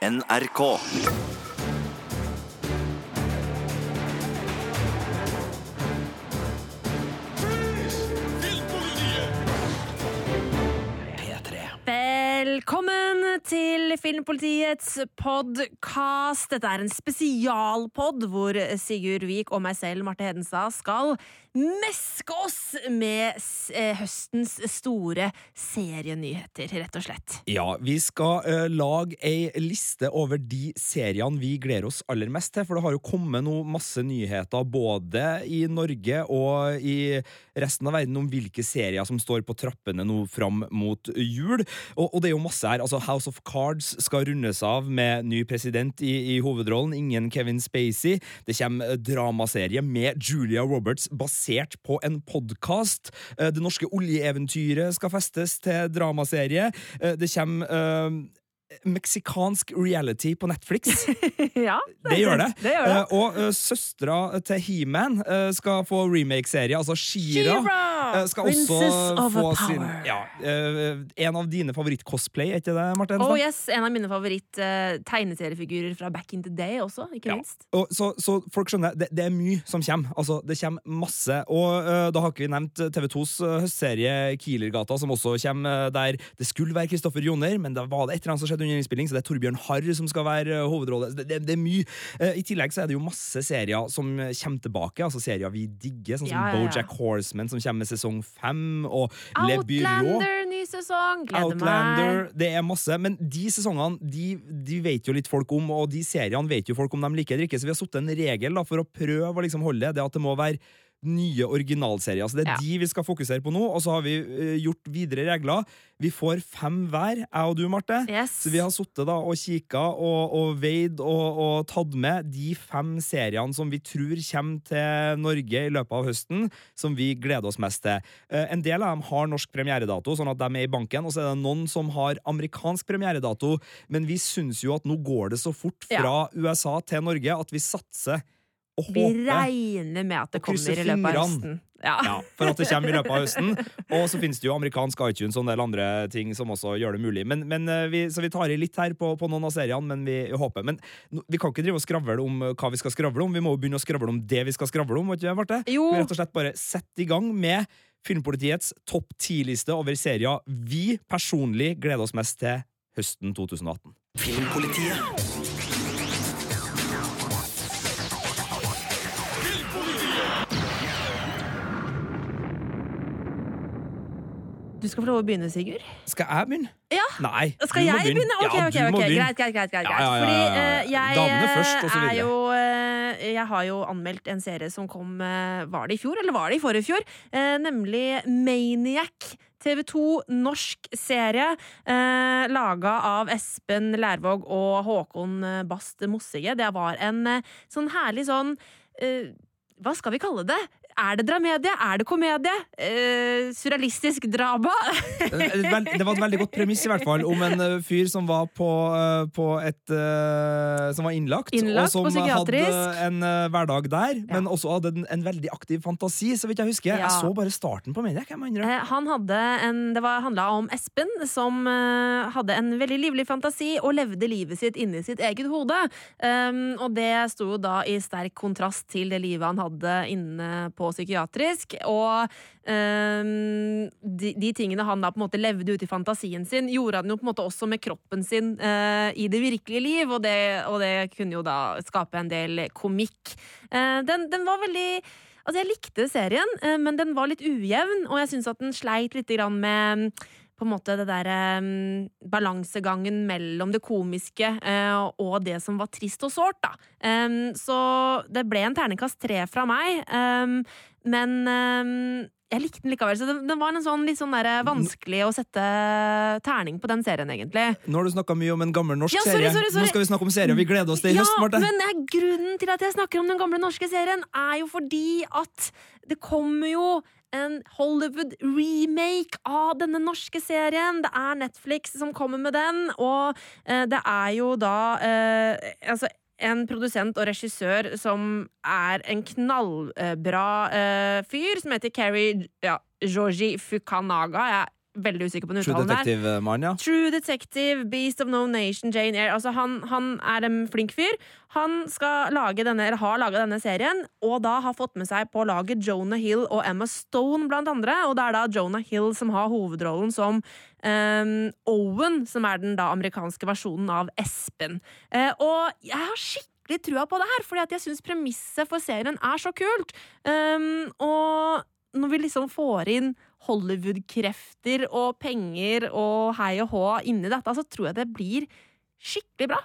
NRK. Velkommen til Filmpolitiets podkast. Dette er en spesialpod hvor Sigurd Vik og meg selv, Marte Hedenstad, skal meske oss med eh, høstens store serienyheter, rett og slett. Ja, vi skal uh, lage ei liste over de seriene vi gleder oss aller mest til, for det har jo kommet noe masse nyheter både i Norge og i resten av verden om hvilke serier som står på trappene nå fram mot jul. Og, og det er jo masse her. altså House of Cards skal rundes av med ny president i, i hovedrollen, ingen Kevin Spacey. Det kommer dramaserie med Julia Roberts basert på en podkast. Det norske oljeeventyret skal festes til dramaserie. Eh, Det kommer eh, meksikansk reality på Netflix. ja, Det gjør det. det, gjør det. Uh, og uh, søstera til He-Man uh, skal få remake-serie. Altså Shira uh, skal også of få sin ja, eh, En av dine favoritt-cosplay, er ikke det, Marte? Oh yes, En av mine favoritt-tegneseriefigurer fra back in the day også, ikke Ja. minst. Og, så, så folk skjønner, det, det er mye som kommer. Altså, det kommer masse. Og da har ikke vi nevnt TV2s øh, høstserie Kielergata, som også kommer der det skulle være Kristoffer Joner, men da var det et eller annet som skjedde under innspilling, så det er Torbjørn Harr som skal være øh, hovedrolle. Det, det, det er mye. Eh, I tillegg så er det jo masse serier som øh, kommer tilbake, altså serier vi digger, sånn som Ja, ja, ja. Bojack Horseman, som kommer med sesong fem, og Le Bureau. Outlander, ny sesong! Gleder Outlander, meg. det er masse. Men de sesongene de, de vet jo litt folk om, og de seriene vet jo folk om de liker eller ikke. Så vi har satt en regel da, for å prøve å liksom holde det, det at det må være nye originalserier. Så det er Ja. de vi skal fokusere på nå. Og så har vi uh, gjort videre regler. Vi får fem hver, jeg og du, Marte. Yes. Så vi har sittet og kikka og, og veid og, og tatt med de fem seriene som vi tror kommer til Norge i løpet av høsten, som vi gleder oss mest til. Uh, En del av dem har norsk premieredato, sånn at de er i banken, og så er det noen som har amerikansk premieredato, men vi syns jo at nå går det så fort fra USA til Norge at vi satser og Vi regner med at det kommer i løpet av høsten. Ja. ja, for at det kommer i løpet av høsten. Og så finnes det jo amerikansk iTunes og en del andre ting som også gjør det mulig. Men, men eh, vi, så vi tar i litt her på, på noen av seriene, men vi håper. Men vi kan ikke drive og skravle om eh, hva vi skal skravle om. Vi må jo begynne å skravle om det vi skal skravle om. Du, Marte? Jo. Vi rett og slett bare sette i gang med Filmpolitiets topp ti-liste over serier vi personlig gleder oss mest til høsten 2018. Filmpolitiet. Du skal få lov å begynne, Sigurd. Skal jeg begynne? Ja. Nei, Skal du må begynne. begynne? Ok, Ja, ok, du må ok, begynne. greit, greit, greit, greit. Ja, ja, Fordi eh, jeg Damene først, og så videre. jo eh, Jeg har jo anmeldt en serie som kom eh, Var det i fjor, eller var det i forrige fjor? Eh, nemlig Maniac. TV2 norsk serie eh, laga av Espen Lærvåg og Håkon eh, Bast Mossige. Det var en eh, sånn herlig sånn eh, Hva skal vi kalle det? Er det dramedie? Er det komedie? Uh, surrealistisk drama? Det var et veldig godt premiss, i hvert fall, om en eh, fyr som var på, eh, på et eh, Som var innlagt, Innlagt og som hadde en eh, hverdag der, men også hadde en, en veldig aktiv fantasi, så vidt jeg husker. Ja. Jeg så bare starten på Maniac. Eh, Han hadde en, det var- handla om Espen, som eh, hadde en veldig livlig fantasi og levde livet sitt inni sitt eget hode. Um, og det sto da i sterk kontrast til det livet han hadde inne på psykiatrisk. Og um, de, de tingene han da på en måte levde ut i fantasien sin, gjorde han jo på en måte også med kroppen sin uh, i det virkelige liv, og det, og det kunne jo da skape en del komikk. Uh, den, den var veldig Altså, jeg likte serien, eh, men den var litt ujevn, og jeg syns at den sleit litt grann med på en måte det derre um, balansegangen mellom det komiske uh, og det som var trist og sårt, da. Um, så det ble en ternekast tre fra meg, um, men jeg likte den likevel. Så det, det var en sånn litt sånn der vanskelig å sette terning på den serien, egentlig. Nå har du snakka mye om en gammel norsk Ja, sorry, serie. sorry, sorry. Nå skal vi snakke om serier vi gleder oss til i ja, høst, Marte. men jeg, grunnen til at jeg snakker om den gamle norske serien, er jo fordi at det kommer jo en Hollywood-remake av denne norske serien. Det er Netflix som kommer med den, og eh, det er jo da eh, Altså en produsent og regissør som er en knallbra eh, fyr, som heter Keri ja, Georgie Fukanaga. Jeg veldig usikker på den True uttalen der. Detective-mann, ja. True Detective, Beast of No Nation, Jane Eyre. Altså han, han er en flink fyr. Han skal lage denne, eller har laga denne serien, og da har fått med seg på laget Jonah Hill og Emma Stone, blant andre. Og det er da Jonah Hill som har hovedrollen som um, Owen, som er den da amerikanske versjonen av Espen. Uh, og jeg har skikkelig trua på det her, fordi at jeg syns premisset for serien er så kult. Um, og når vi liksom får inn Hollywood-krefter og penger og hei og hå inni dette, så tror jeg det blir skikkelig bra.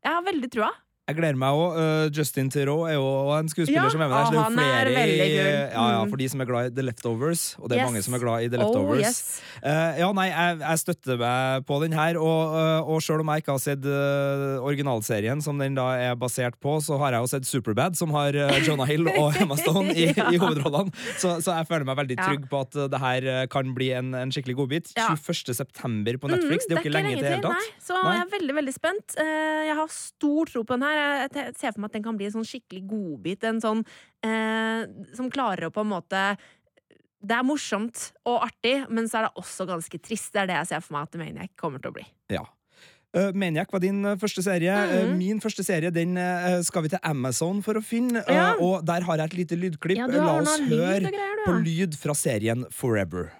Jeg har veldig trua. Jeg gleder meg òg. Justin Theroux er jo en skuespiller Ja, som er med der. Så det er jo han er i, ja, ja, Mm. for de som er glad i The Leftovers, og det er Yes. mange som er glad i The Oh, Leftovers. yes. uh, ja, nei, jeg, jeg støtter meg på den her, og, uh, og sjøl om jeg ikke har sett uh, originalserien, som den da er basert på, så har jeg jo sett Superbad, som har eh, Jonah Hill og Emma Stone i, Ja. i hovedrollene. Så, så jeg føler meg veldig trygg på at det her kan bli en, en skikkelig godbit. Ja. 21. september på Netflix. Mm, det er jo ikke lenge til i det hele tatt. Nei, så jeg er veldig veldig spent. Eh, Jeg har stor tro på den her. Jeg ser for meg at den kan bli en sånn skikkelig godbit. En sånn eh, som klarer å på en måte Det er morsomt og artig, men så er det også ganske trist. Det er det jeg ser for meg at Maniac kommer til å bli. Ja. Uh, Maniac var din uh, første serie. Mm. Mhm. min første serie den skal vi til Amazon for å finne, Ja. og der har jeg et lite lydklipp. Ja, La oss noe lyd høre greier, på lyd fra serien Forever.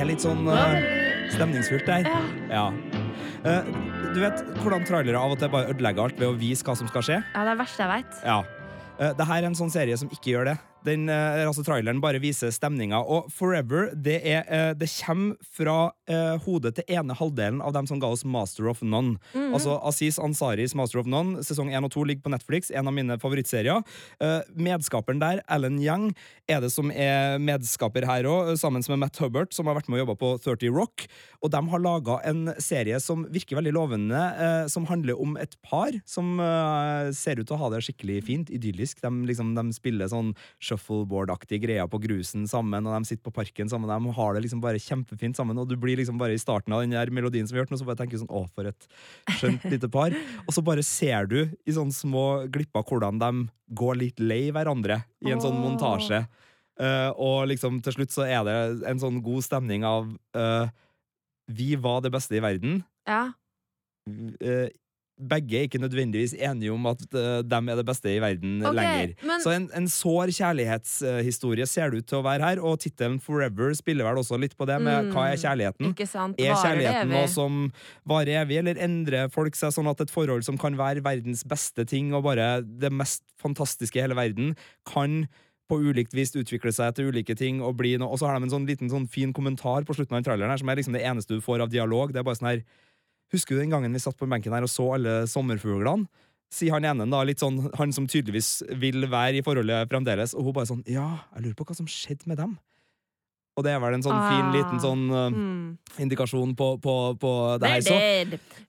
Er litt sånn uh, stemningsfullt der. Ja. Uh, du vet hvordan trailere av og til bare ødelegger alt ved å vise hva som skal skje? ja, det er det verste jeg veit. Ja. Uh, Det her er en sånn serie som ikke gjør det. Den, eh, altså Traileren bare viser stemninga. Og Forever det, er, eh, det kommer fra eh, hodet til ene halvdelen av dem som ga oss Master of None. Mhm. Altså Aziz Ansaris Master of None, sesong 1 og 2 ligger på Netflix. En av mine favorittserier. Eh, medskaperen der, Alan Young, er det som er medskaper her òg, sammen med Matt Hubbard, som har vært med og jobba på 30 Rock. Og de har laga en serie som virker veldig lovende, eh, som handler om et par som ser ut til å ha det skikkelig fint, idyllisk. De, liksom, de spiller sånn shuffleboard-aktige greier på grusen sammen, og de sitter på parken sammen. De har det liksom bare kjempefint sammen, og du blir liksom bare i starten av den der melodien som vi hørte, og så bare tenker du sånn, å, for et skjønt lite par. Og så bare ser du i sånne små glipper hvordan de går litt lei hverandre i en sånn Åh. montasje. Uh, og liksom til slutt så er det en sånn god stemning av uh, Vi var det beste i verden. Ja. Eh, begge er ikke nødvendigvis enige om at uh, dem er det beste i verden okay, lenger. men- Så en, en sår kjærlighetshistorie ser det ut til å være her, og tittelen Forever spiller vel også litt på det, med Mm, hva er kjærligheten? Ikke sant? Er kjærligheten noe som varer evig, eller endrer folk seg sånn at et forhold som kan være verdens beste ting, og bare det mest fantastiske i hele verden, kan på ulikt vis utvikle seg til ulike ting og bli noe Og så har de en sånn liten sånn fin kommentar på slutten av den traileren her, som er liksom det eneste du får av dialog. Det er bare sånn her Husker du den gangen vi satt på benken her og så alle sommerfuglene? Sier han ene, da, litt sånn, han som tydeligvis vil være i forholdet fremdeles, og hun bare sånn Ja, jeg lurer på hva som skjedde med dem. Og det er vel en sånn fin Ah. liten sånn uh, Mm. indikasjon på, på, på det her. Så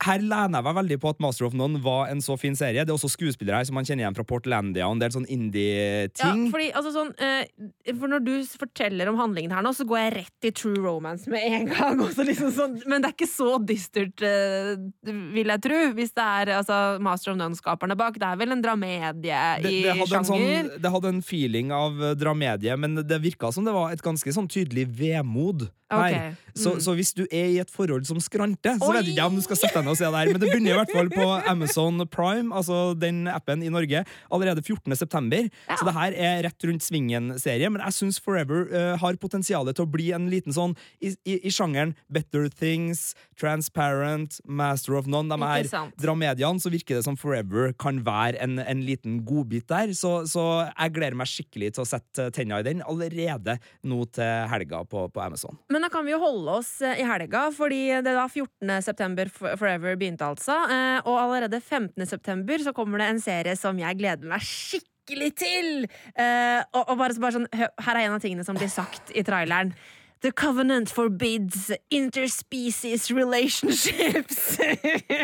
her lener jeg meg veldig på at Master of None var en så fin serie. Det er også skuespillere her som man kjenner igjen fra Portlandia og en del sånn indie-ting. fordi, altså, sånn, uh, for når du forteller om handlingen her nå, så går jeg rett i true romance med en gang. Også liksom sånn, men det er ikke så dystert, uh, vil jeg tro, hvis det er altså, Master of None-skaperne bak. Det er vel en dramedie det, i det, hadde en sjanger. sånn, det hadde en feeling av dramedie, men det virka som det var et ganske sånn tydelig vemod her. Okay. Så, mm. så hvis du er i et forhold som skranter, så Oi! vet jeg ikke om du skal sette deg ned og se det her. Men det begynner i hvert fall på Amazon Prime, altså den appen i Norge, allerede 14. september. Ja. Så det her er rett rundt svingen-serie. Men jeg syns Forever uh, har potensial til å bli en liten sånn i, i, i sjangeren Better Things, Transparent, Master of None. De her dramediene, så virker det som Forever kan være en, en liten godbit der. Så, så jeg gleder meg skikkelig til å sette tenna i den allerede nå til helga på, på Amazon. Men da kan vi jo holde oss eh, i helga, fordi det er da 14. september Forever begynte, altså. eh, Og allerede 15. september så kommer det en serie som jeg gleder meg skikkelig til! Eh, Og, og bare, bare sånn, her er en av tingene som blir sagt i traileren. The Covenant forbids interspecies relationships.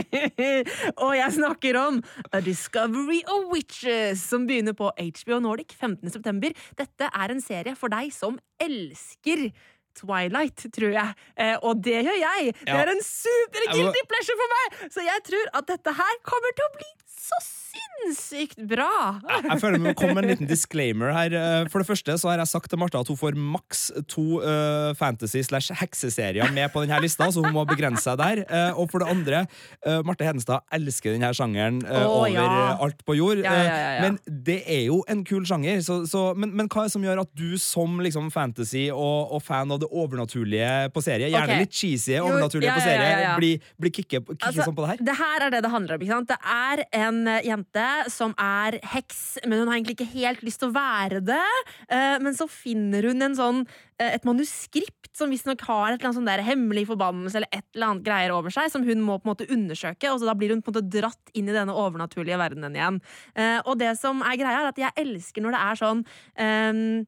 og jeg snakker om A Discovery of Witches, som begynner på HBO Nordic 15. september. Dette er en serie for deg som elsker Twilight, tror jeg. Eh, og det gjør jeg! Det er en super guilty pleasure for meg! Så jeg tror at dette her kommer til å bli så sinnssykt bra! Jeg føler det komme med en liten disclaimer her. Eh, For det første så har jeg sagt til Martha at hun får maks to uh, fantasy slash hekseserier med på denne lista, så hun må begrense seg der. Uh, og for det andre, uh, Marte Hedenstad elsker denne sjangeren uh, oh, over ja. eh, alt på jord. Ja, ja, ja, ja. Eh, Men det er jo en kul sjanger. Så, så, men, men hva er det som gjør at du som liksom fantasy og, og fan av det overnaturlige på serie, gjerne okay. litt cheesy Jo, overnaturlige ja, på ja, serie, ja, ja. blir, blir kicket, Altså, sånn på det her? Det her er det det handler om. ikke sant? Det er en eh, jente som er heks, men hun har egentlig ikke helt lyst til å være det. Eh, Men så finner hun sånn, eh, et manuskript som visstnok har et eller annet sånn der hemmelig forbannelse eller et eller annet greier over seg, som hun må på en måte undersøke. og så Da blir hun på en måte dratt inn i denne overnaturlige verdenen igjen. Eh, Og det som er greia, er at jeg elsker når det er sånn um,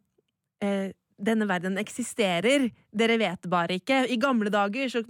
eh, denne verden eksisterer, dere vet bare ikke. I gamle dager så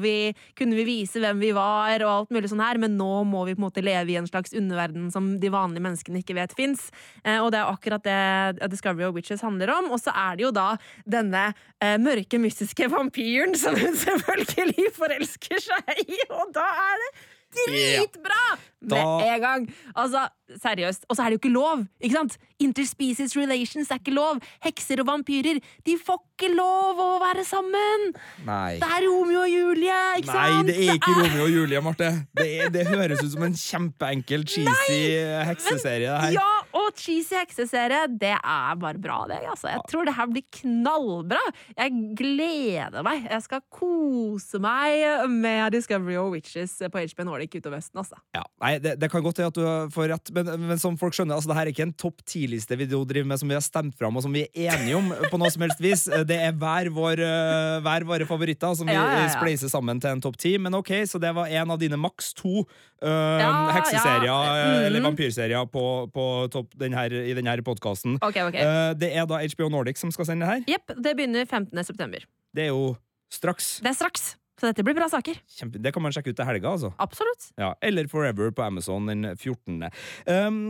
vi, kunne vi vise hvem vi var, og alt mulig sånn her, men nå må vi på en måte leve i en slags underverden som de vanlige menneskene ikke vet fins. Eh, og det er akkurat det Discovery of Witches handler om. Og så er det jo da denne eh, mørke, mystiske vampyren som hun selvfølgelig forelsker seg i, og da er det dritbra! Med en gang. Altså, seriøst. Og så er det jo ikke lov, ikke sant? Interspecies relations er ikke lov. Hekser og vampyrer, de får ikke lov å være sammen! Nei. Det er Romeo og Julie, ikke Nei, sant? det er ikke Romeo og Julie, Marte. Det, er, det høres ut som en kjempeenkel, cheesy hekseserie. Men. Ja, og cheesy hekseserie, det er bare bra, det. Altså. Jeg tror det her blir knallbra. Jeg gleder meg. Jeg skal kose meg med Discovery of Witches på HB Nordic utover høsten, altså. Ja, nei, det, det kan godt hende at du får rett, men, men som folk skjønner, altså, det her er ikke en topp ti-liste vi driver med som vi har stemt fram, og som vi er enige om på noe som helst vis. Det er hver, vår, eh, hver våre favoritter som vi Ja, ja, ja. spleiser sammen til en topp ti. Men ok, så det var en av dine maks to uh, hekseserier, eh, Mhm. eller vampyrserier, på, på topp den her, i denne podkasten. Okay, okay. uh, det er da HBO Nordic som skal sende det her. Jepp, det begynner 15. september. Det er jo straks. Det er straks, så dette blir bra saker. Kjempe, det kan man sjekke ut til helga, altså. Absolutt. Ja, eller Forever på Amazon den 14. Um,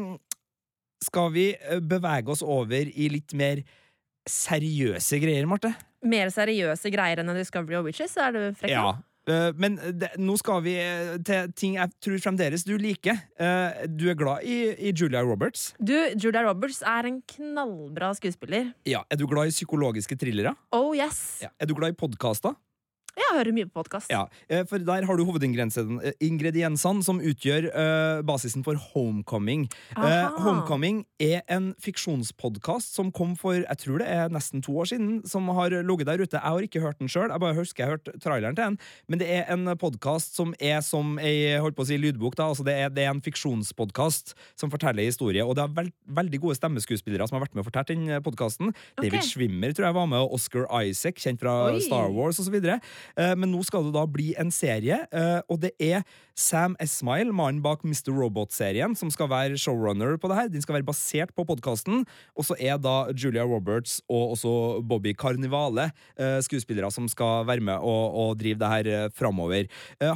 skal vi eh, bevege oss over i litt mer seriøse greier, Marte? Mer seriøse greier enn Discovery of Witches, er du frekk? Ja. Eh, men det, nå skal vi eh, til ting jeg tror fremdeles du liker. Eh, du er glad i, i Julia Roberts. Du, Julia Roberts er en knallbra skuespiller. Ja. Er du glad i psykologiske thrillere? Oh yes! Ja. Er du glad i podkaster? Jeg hører mye på podkast. Ja, eh, for der har du hovedingrediensene eh, som utgjør uh, basisen for Homecoming. Uh, Homecoming er en fiksjonspodkast som kom for jeg tror det er nesten to år siden, som har ligget der ute. Jeg har ikke hørt den sjøl, jeg bare husker jeg har hørt traileren til den. Men det er en podkast som er som ei holdt på å si, lydbok. da, altså Det er, det er en fiksjonspodkast som forteller historie. Og det er veld, veldig gode stemmeskuespillere som har vært med og fortalt den podkasten. David Schwimmer tror jeg var med, og Oscar Isaac, kjent fra Oi. Star Wars osv. Eh, Men nå skal det da bli en serie, eh, og det er Sam Esmail, mannen bak Mr. Robot-serien, som skal være showrunner på det her. Den skal være basert på podkasten. Og så er da Julia Roberts og også Bobby Carnivale eh, skuespillere som skal være med og, og drive det her framover.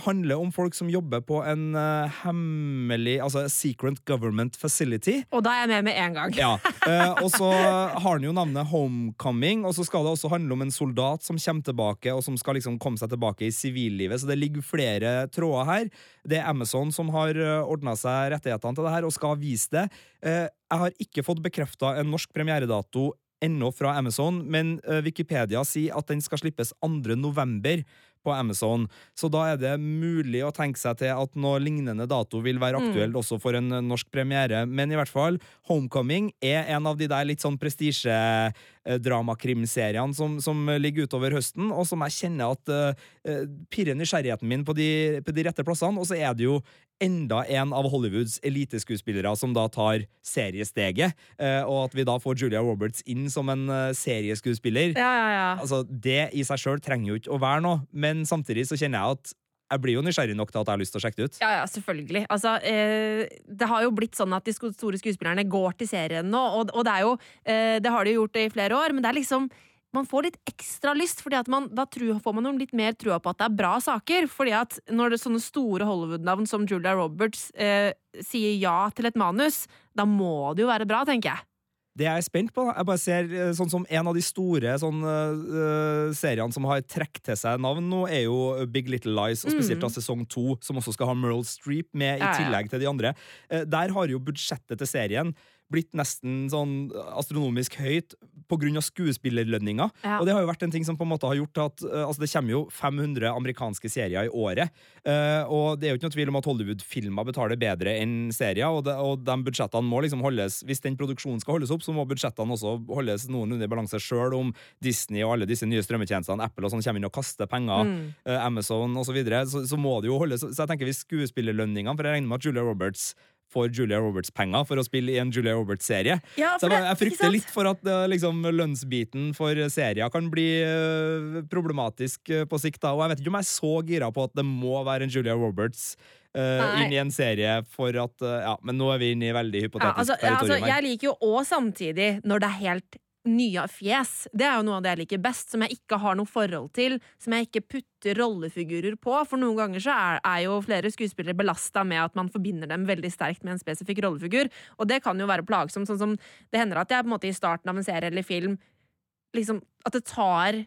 Handler om folk som jobber på en hemmelig, altså secret government facility. Og da er jeg med med en gang. Ja, og så har den jo navnet Homecoming, og så skal det også handle om en soldat som kommer tilbake, og som skal liksom komme seg tilbake i sivillivet, så det ligger flere tråder her. Det er Amazon som har ordna seg rettighetene til det her, og skal vise det. Eh, jeg har ikke fått bekrefta en norsk premieredato ennå fra Amazon, men eh, Wikipedia sier at den skal slippes 2. på Amazon. Så da er det mulig å tenke seg til at noe lignende dato vil være aktuelt også for en eh, norsk premiere. Men i hvert fall, Homecoming er en av de der litt sånn prestisjedramakrimseriene som, som ligger utover høsten, og som jeg kjenner at uh, pirrer nysgjerrigheten min på de, på de rette plassene. Og så er det jo enda en av Hollywoods eliteskuespillere som da tar seriesteget, eh, og at vi da får Julia Roberts inn som en eh, serieskuespiller. Ja, ja, ja. Altså, Det i seg sjøl trenger jo ikke å være noe, men samtidig så kjenner jeg at jeg blir jo nysgjerrig nok til at jeg har lyst til å sjekke det ut. Ja, ja, selvfølgelig. Altså, eh, det har jo blitt sånn at de store skuespillerne går til serien nå, og, og det er jo eh, Det har de jo gjort i flere år, men det er liksom man får litt ekstra lyst, fordi at da tror, får man noen litt mer trua på at det er bra saker. fordi at når det er sånne store Hollywood-navn som Julia Roberts eh, sier ja til et manus, da må det jo være bra, tenker jeg. Det jeg er spent på, jeg bare ser eh, sånn som en av de store sånn, uh, seriene som har trukket til seg navn nå, er jo Big Little Lies, og spesielt da sesong to, som også skal ha Merle Streep med, i Mm. Tillegg til de andre. Uh, Der har jo budsjettet til serien blitt nesten sånn astronomisk høyt av skuespillerlønninger. Ja. Og det har jo vært en ting som på en måte har gjort at eh, altså det kommer jo 500 amerikanske serier i året. eh, og det er jo ikke noe tvil om at Hollywood-filmer betaler bedre enn serier. Og, det, og de budsjettene må liksom holdes Hvis den produksjonen skal holdes opp, så må budsjettene også holdes noenlunde i balanse sjøl om Disney og alle disse nye strømmetjenestene, Apple og sånn, kommer inn og kaster penger, Mm. eh, Amazon osv., så, så så må det jo holdes. Så jeg tenker hvis skuespillerlønningene For jeg regner med at Julia Roberts får Julia Roberts-penger for å spille i en Julia Roberts-serie. Ja, Så jeg, jeg frykter litt for at eh, liksom, lønnsbiten for serier kan bli eh, problematisk eh, på sikt. Da. Og jeg vet ikke om jeg er så gira på at det må være en Julia Roberts Uh, inn i en serie for at Ja, men nå er vi inne i veldig hypotetisk altså, ja, altså, territorium her. jeg liker jo òg samtidig når det er helt nye fjes. Det er jo noe av det jeg liker best, som jeg ikke har noe forhold til, som jeg ikke putter rollefigurer på. For noen ganger så er, er jo flere skuespillere belasta med at man forbinder dem veldig sterkt med en spesifikk rollefigur, og det kan jo være plagsomt. Sånn som det hender at jeg på en måte i starten av en serie eller film Liksom, at det tar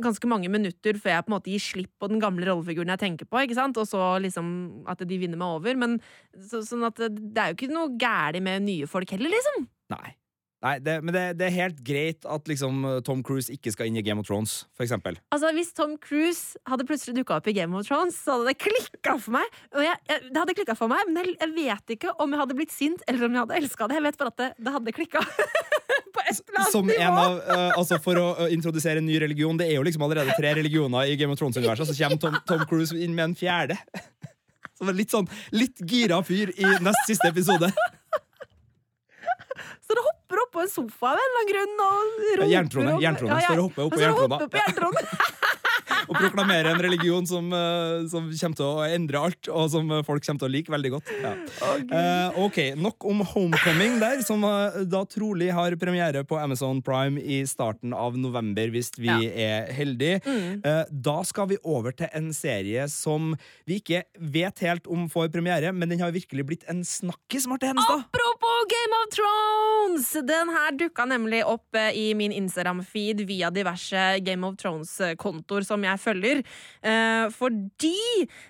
ganske mange minutter før jeg på en måte gir slipp på den gamle rollefiguren jeg tenker på, ikke sant? og så liksom at de vinner meg over. Men så, sånn at det er jo ikke noe gærent med nye folk heller, liksom. Nei. Nei, det, men det, det er helt greit at liksom, Tom Cruise ikke skal inn i Game of Thrones, for eksempel. Altså, Hvis Tom Cruise hadde plutselig dukka opp i Game of Thrones, så hadde det klikka for meg. Jeg, jeg, det hadde klikket for meg, Men jeg, jeg vet ikke om jeg hadde blitt sint eller om jeg hadde elska det. Jeg vet bare at det, det hadde klikka. Som en av, uh, altså For å eh, introdusere en ny religion Det er jo liksom allerede tre religioner i Game of Thrones-universet, så kommer Tom, Tom Cruise inn med en fjerde. Som en litt sånn litt gira fyr i nest siste episode. Hopper opp på en sofa av en eller annen grunn og roper Jerntrone, om- jerntrone. Ja, ja. Står og hopper opp Og på så jerntrona. hopper på proklamere en religion som, eh, som kommer til å endre alt, og som folk kommer til å like veldig godt. Ja. Uh, ok, Nok om Homecoming der, som eh, da trolig har premiere på Amazon Prime i starten av november, hvis vi Ja. er heldige. Mm. Uh, da skal vi over til en serie som vi ikke vet helt om får premiere, men den har virkelig blitt en snakkis, Marte Henestad. Apropos Game of Thrones! Den her dukka nemlig opp i min Instagram-feed via diverse Game of Thrones-kontoer som jeg følger. Eh, fordi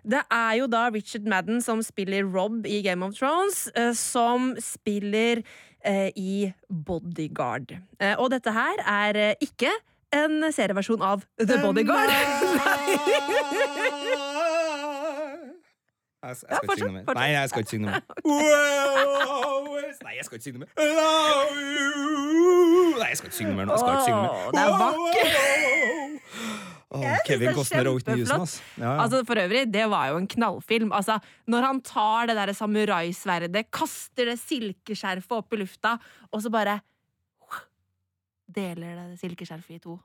det er jo da Richard Madden som spiller Rob i Game of Thrones, eh, som spiller eh, i Bodyguard. Eh, og dette her er eh, ikke en serieversjon av The Bodyguard. Jeg, jeg Ja, skal synge mer. Nei, jeg skal ikke synge noe mer. Nei, jeg skal ikke synge noe mer. Love you. Nei, jeg skal ikke synge noe mer nå. Jeg skal ikke synge noe mer. Det er vakkert. Synes Kevin er Costner og Whitney Houston, ass. Ja, ja. Altså, for øvrig, det var jo en knallfilm. Altså, når han tar det der samuraisverdet, kaster det silkeskjerfet opp i lufta, og så bare deler det silkeskjerfet i to.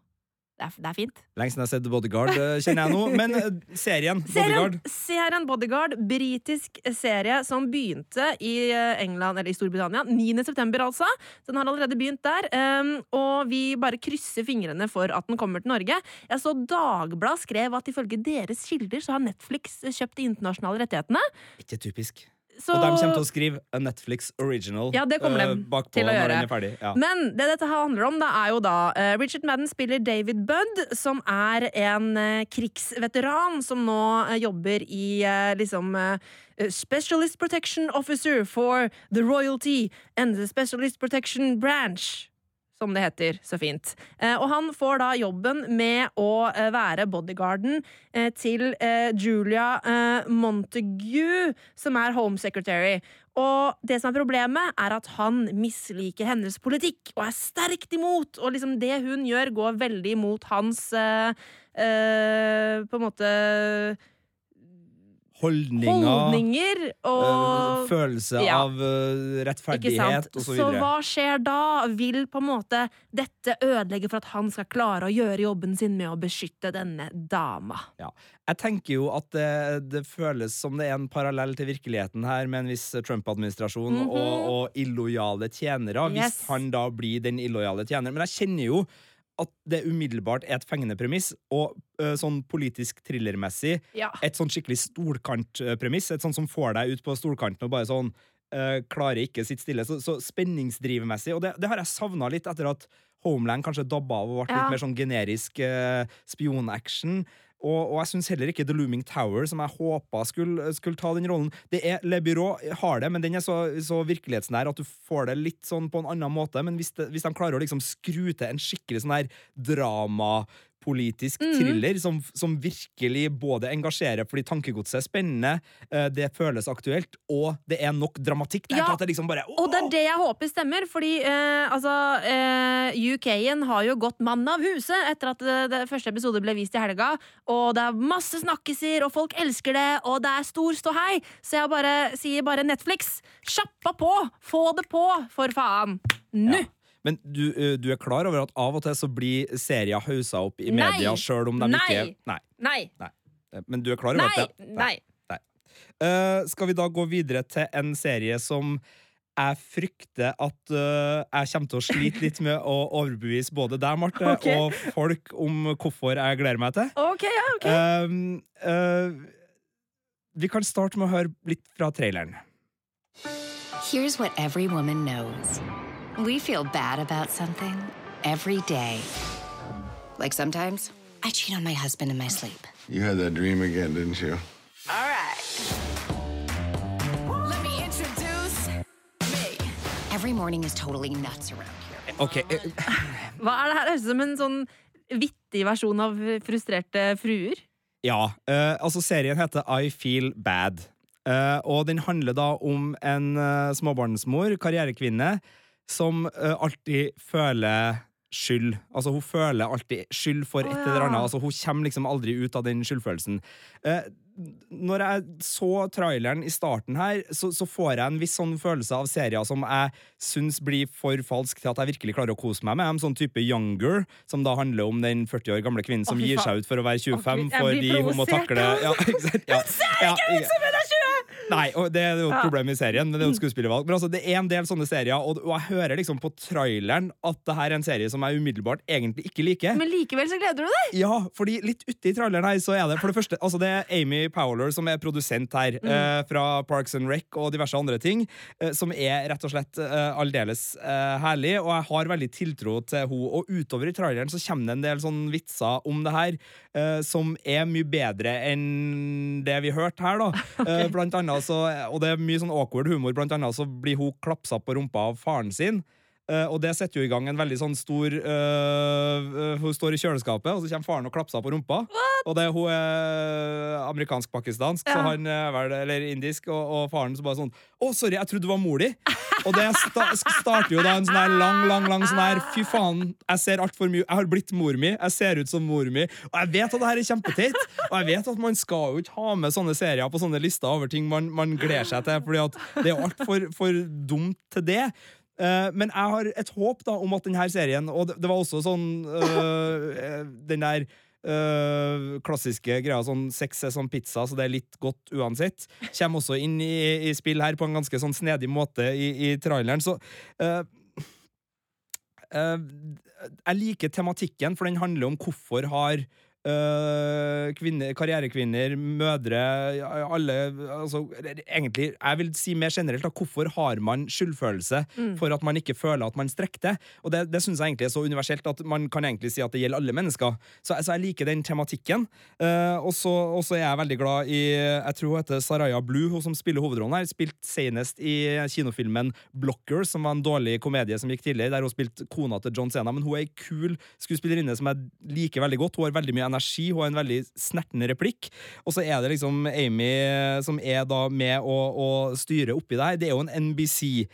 Det er, det er fint. Lenge siden jeg har sett Bodyguard, eh, kjenner jeg nå. Men eh, serien Bodyguard Serien, Bodyguard, britisk serie som begynte i eh, England, eller i Storbritannia, 9. september altså. Den har allerede begynt der, um, og vi bare krysser fingrene for at den kommer til Norge. Jeg så Dagbladet skrev at ifølge deres kilder så har Netflix kjøpt de internasjonale rettighetene. Ikke typisk. Så, Og de kommer til å skrive Netflix original Ja, det kommer de bakpå til å når gjøre. den er ferdig. Ja. Men det dette handler om, da, er jo da uh, Richard Madden spiller David Budd, som er en uh, krigsveteran som nå jobber i liksom Specialist Protection Officer for the Royalty and the Specialist Protection Branch. Som det heter så fint. Eh, og han får da jobben med å eh, være bodyguarden eh, til Julia Montague, som er Home Secretary. Og det som er problemet, er at han misliker hennes politikk og er sterkt imot. Og liksom det hun gjør, går veldig imot hans eh, På en måte Holdninger, holdninger eh, og følelse Ja. av eh, rettferdighet osv. så Så hva skjer da? Vil på en måte dette ødelegge for at han skal klare å gjøre jobben sin med å beskytte denne dama? Ja. Jeg tenker jo at det, det føles som det er en parallell til virkeligheten her, med en viss Trump-administrasjon Mhm. og, og illojale tjenere, hvis han da blir den illojale tjeneren. Men jeg kjenner jo at det umiddelbart er et fengende premiss, og uh, sånn politisk thrillermessig Ja. et sånn skikkelig stolkantpremiss. Et sånt som får deg ut på stolkanten og bare sånn uh, klarer ikke sitt stille. Så, så spenningsdrivmessig, og det, det har jeg savna litt etter at Homeland kanskje dabba av og ble Ja. litt mer sånn generisk uh, spionaction. Og, og jeg syns heller ikke The Looming Tower, som jeg håpa skulle, skulle ta den rollen Det er Le Byrå har det, men den er så, så virkelighetsnær at du får det litt sånn på en annen måte. Men hvis, det, hvis de klarer å liksom skru til en skikkelig sånn her dramapolitisk thriller som, som virkelig både engasjerer fordi tankegodset er spennende, eh, det føles aktuelt, og det er nok dramatikk der Ja, det liksom bare Og det er det jeg håper stemmer, fordi eh, altså eh, UK-en har jo gått mann av huset etter at det, det første episode ble vist i helga, og det er masse snakkiser, og folk elsker det, og det er stor ståhei, så jeg bare sier bare Netflix, kjappa på! Få det på, for faen! Nå! Ja. Men du, eh, du er klar over at av og til så blir serier hausa opp i Nei. media sjøl om de Nei. ikke Nei. Nei! Nei. Men du er klar over Nei! at det Nei! Uh, skal vi da gå videre til en serie som jeg frykter at uh, jeg kommer til å slite litt med å overbevise både deg, Marte, okay. og folk om hvorfor jeg gleder meg til. Ok, ja, ok. Uh, uh, vi kan starte med å høre litt fra traileren. Here's what every woman knows we feel bad about something every day. Like sometimes I cheat on my husband in my sleep. You had that dream again, didn't you? All right. Let me introduce me. Every morning is totally nuts around here. Ok, eh, Hva er det her? Høres ut som en sånn vittig versjon av frustrerte fruer. Ja, eh, altså serien heter I Feel Bad. Eh, og den handler da om en eh, småbarnsmor, karrierekvinne, som uh, alltid føler skyld. Altså Hun føler alltid skyld for et eller annet. Altså Hun kommer liksom aldri ut av den skyldfølelsen. Eh, når jeg så traileren i starten her, så, så får jeg en viss sånn følelse av serier som jeg syns blir for falsk til at jeg virkelig klarer å kose meg med. En sånn type Younger, som da handler om den 40 år gamle kvinnen som gir seg ut for å være 25 Å, Gud, jeg blir fordi hun må takle ja, ja? Ja, ja, ja. Nei, og det er jo et problem i serien, men det er jo et skuespillervalg. Men altså, det er en del sånne serier, og, og jeg hører liksom på traileren at det her er en serie som jeg umiddelbart egentlig ikke liker. Men likevel så gleder du deg! Ja, fordi litt uti traileren her så er det for det første Altså det er Amy Powler som er produsent her, eh, fra Parks and Rec og diverse andre ting, eh, som er rett og slett eh, aldeles eh, herlig, og jeg har veldig tiltro til henne. Og utover i traileren så kommer det en del sånn vitser om det her, eh, som er mye bedre enn det vi hørte her, da. Eh, blant annet så, og det er mye sånn awkward humor, blant annet så blir hun klapsa på rumpa av faren sin. Eh, og det setter jo i gang en veldig sånn stor uh, Hun står i kjøleskapet, og så kommer faren og klapser på rumpa. Og det, hun er amerikansk-pakistansk, så han er vel, eller indisk, og, og faren så bare sånn Å, sorry, jeg trodde du var mor di! Og det sta starter jo da en sånn her lang, lang, lang sånn her Fy faen, jeg ser altfor mye Jeg har blitt mor mi, jeg ser ut som mor mi. Og jeg vet at det her er kjempeteit, og jeg vet at man skal jo ikke ha med sånne serier på sånne lister over ting man, man gleder seg til, Fordi at det er jo altfor for dumt til det. Eh, men jeg har et håp da om at denne serien Og det, det var også sånn øh, Den der øh, klassiske greia sånn sex er som pizza, så det er litt godt uansett. Kommer også inn i, i spill her på en ganske sånn snedig måte i, i traileren. Så øh, jeg liker tematikken, for den handler om hvorfor har kvinner, karrierekvinner, mødre, alle altså, Egentlig, jeg vil si mer generelt, da, hvorfor har man skyldfølelse for at man ikke føler at man strekker til? Og det, det syns jeg egentlig er så universelt at man kan egentlig si at det gjelder alle mennesker. Så, så jeg liker den tematikken. Uh, og så er jeg veldig glad i Jeg tror hun heter Saraya Blue, hun som spiller hovedrollen her. Spilt senest i kinofilmen Blocker, som var en dårlig komedie som gikk tidligere, der hun spilte kona til John Cena. Men hun er ei kul skuespillerinne som jeg liker veldig godt. Hun har veldig mye energi, hun har en veldig snertende replikk. Og så er det liksom Amy som er da med å, å styre oppi det her. Det er jo en NBC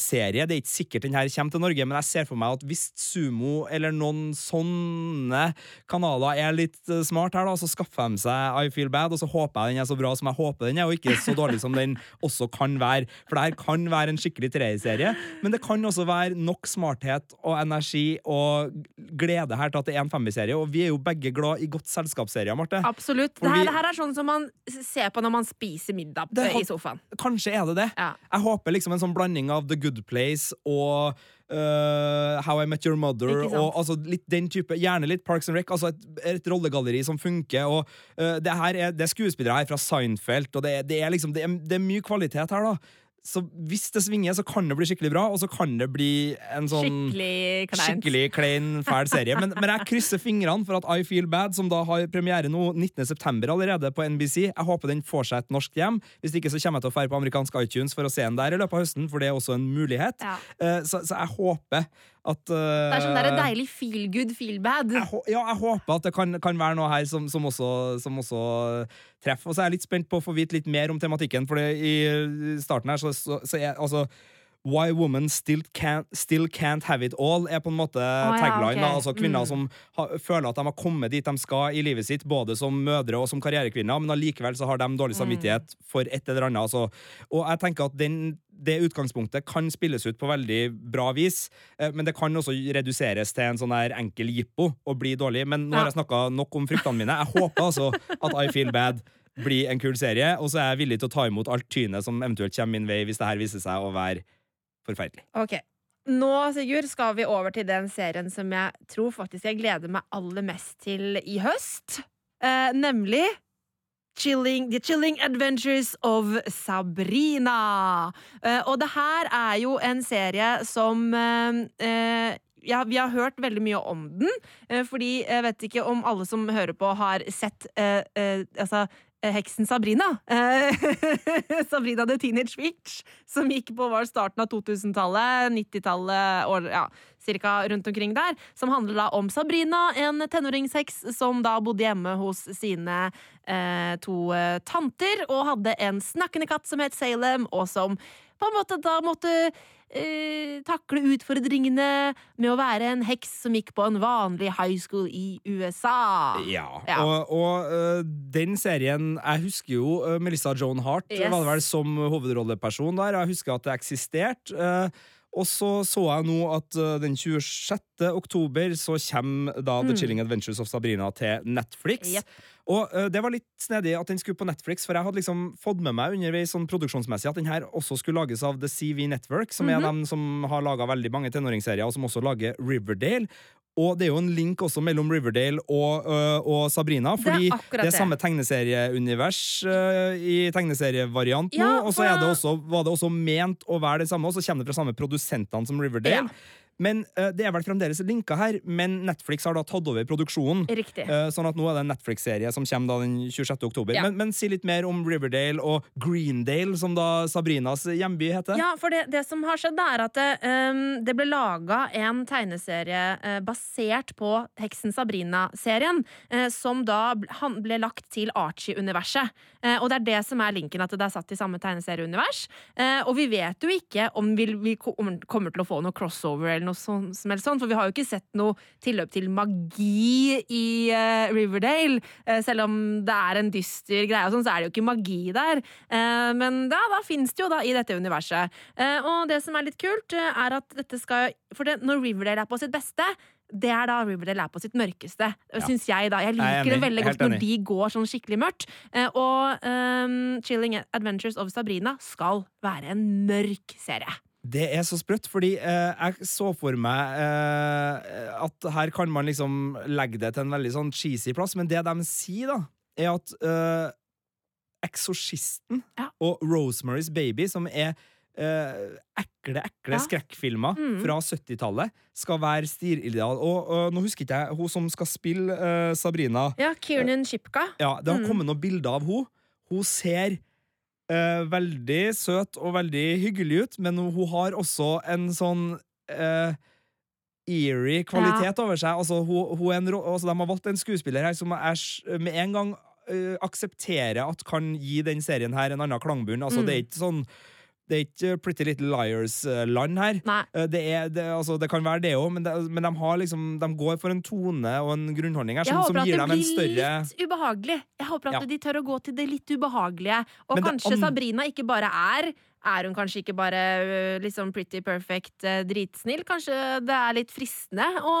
serie. Det er ikke sikkert den her kommer til Norge, men jeg ser for meg at hvis Sumo eller noen sånne kanaler er litt eh, smart her, da, så skaffer de seg I Feel Bad, og så håper jeg den er så bra som jeg håper den er, og ikke så dårlig som den også kan være. For det her kan være en skikkelig treerserie, men det kan også være nok smarthet og energi og glede her til at det er en femmerserie, og vi er jo begge glad i godt selskapsserier, Marte. Absolutt. Det her, det her er sånn som man ser på når man spiser middag Det eh, i sofaen. Kanskje er det det. Ja. Jeg håper liksom en sånn blanding av The Good Place og uh, How I Met Your Mother. Og, altså, litt den type, gjerne litt Parks and Rec. Altså et, et rollegalleri som funker. Og, uh, det, her er, det er skuespillere her fra Seinfeld, og det, det er liksom det er, det er mye kvalitet her. da så hvis det svinger, så kan det bli skikkelig bra, og så kan det bli en sånn Skikkelig. Skikkelig klein, fæl serie. Men, men jeg krysser fingrene for at I Feel Bad, som da har premiere nå 19.9. allerede på NBC, jeg håper den får seg et norsk hjem. Hvis ikke så kommer jeg til å fære på amerikansk iTunes for å se den der i løpet av høsten, for det er også en mulighet. Ja. Eh, Så, så jeg håper at uh, Det er sånn der deilig feel good, feel bad. jeg, ja, jeg håper at det kan, kan være noe her som, som, også, som også treffer. Og så er jeg litt spent på å få vite litt mer om tematikken, for i starten her så, så, så er altså Why women still can't, still can't have it all, er på en måte ja, tagline. da. ok. Altså Kvinner Mm. som ha, føler at de har kommet dit de skal i livet sitt, både som mødre og som karrierekvinner, men allikevel så har de dårlig samvittighet for et eller annet. Altså. Og jeg tenker at den, det utgangspunktet kan spilles ut på veldig bra vis, eh, men det kan også reduseres til en sånn her enkel jippo og bli dårlig. Men nå har jeg snakka nok om fryktene mine. Jeg håper altså at I Feel Bad blir en kul serie, og så er jeg villig til å ta imot alt tynet som eventuelt kommer min vei hvis det her viser seg å være forferdelig. Ok. Nå, Sigurd, skal vi over til den serien som jeg tror faktisk jeg gleder meg aller mest til i høst. Eh, nemlig Chilling, The Chilling Adventures of Sabrina. Eh, og det her er jo en serie som eh, eh, ja, vi har hørt veldig mye om den, eh, fordi jeg vet ikke om alle som hører på, har sett eh, eh, altså, Heksen Sabrina. Eh, Sabrina the Teenage Witch, som gikk på var starten av 2000-tallet, 90-tallet, ja, cirka rundt omkring der. Som handler da om Sabrina, en tenåringsheks som da bodde hjemme hos sine eh, to eh, tanter, og hadde en snakkende katt som het Salem, og som på en måte da måtte eh, takle utfordringene med å være en heks som gikk på en vanlig high school i USA. Ja, Ja. og, og uh, den serien Jeg husker jo uh, Melissa Joan Hart Yes. var det vel som hovedrolleperson der. Jeg husker at det eksisterte. Uh, og så så jeg nå at den 26. oktober så kommer da The Chilling Adventures of Sabrina til Netflix. Jepp. Og uh, det var litt snedig at den skulle på Netflix, for jeg hadde liksom fått med meg underveis sånn produksjonsmessig at den her også skulle lages av The CV Network, som er dem som har laga veldig mange tenåringsserier, og som også lager Riverdale. Og det er jo en link også mellom Riverdale og, øh, og Sabrina, Det er fordi det er, samme tegneserieunivers øh, i tegneserievariant nå, Ja, og så er også, var det også ment å være det samme, og så kommer det fra samme produsentene som Riverdale. Ja. Men uh, Det er vel fremdeles linka her, men Netflix har da tatt over produksjonen. Riktig. Uh, Sånn at nå er det en Netflix-serie som kommer da den 26. oktober. Ja. Men, men si litt mer om Riverdale og Greendale, som da Sabrinas hjemby heter. Ja, for det, det som har skjedd, er at det, um, det ble laga en tegneserie uh, basert på Heksen Sabrina-serien, som da han ble lagt til Archie-universet. Og det er det som er linken, at det er satt i samme tegneserieunivers. Og vi vet jo ikke om vi, vi kommer til å få noe crossover eller noe sånn, som helst sånn, for vi har jo ikke sett noe tilløp til magi i uh, Riverdale. Uh, selv om det er en dyster greie, sånn, så er det jo ikke magi der. Uh, men da, da fins det jo da i dette universet. Og det som er litt kult, er at dette skal For det, når Riverdale er på sitt beste det er da Riverdale er på sitt mørkeste, syns jeg. da Jeg Jeg er liker det veldig godt når de går sånn skikkelig mørkt. Og um, Chilling Adventures of Sabrina skal være en mørk serie. Det er så sprøtt, fordi eh, jeg så for meg eh, at her kan man liksom legge det til en veldig sånn cheesy plass, men det de sier, da, er at eh, Eksorsisten Ja. og Rosemary's Baby, som er eh, ekle, ekle Ja. skrekkfilmer Mm. fra 70-tallet, skal være stilideal. Og, og nå husker ikke jeg hun som skal spille eh, Sabrina. Ja, Kiernan Shipka. Ja, det har Mm. kommet noen bilder av hun. Hun ser eh, veldig søt og veldig hyggelig ut, men hun har også en sånn eh, eerie kvalitet over seg. Altså, hun, hun en, altså, de har valgt en skuespiller her som er med en gang eh, aksepterer at kan gi den serien her en annen klangbunn. Altså, Mm. Det er ikke sånn det er ikke Pretty Little Liars-land her. Eh, Det, er, det, altså, det kan være det òg, men, men de, har liksom, de går for en tone og en grunnholdning her Jeg som, som håper at det blir litt ubehagelig. Jeg håper at Ja. de tør å gå til det litt ubehagelige. Og Men kanskje Sabrina ikke bare er er hun kanskje ikke bare liksom pretty perfect øh, dritsnill? Kanskje det er litt fristende å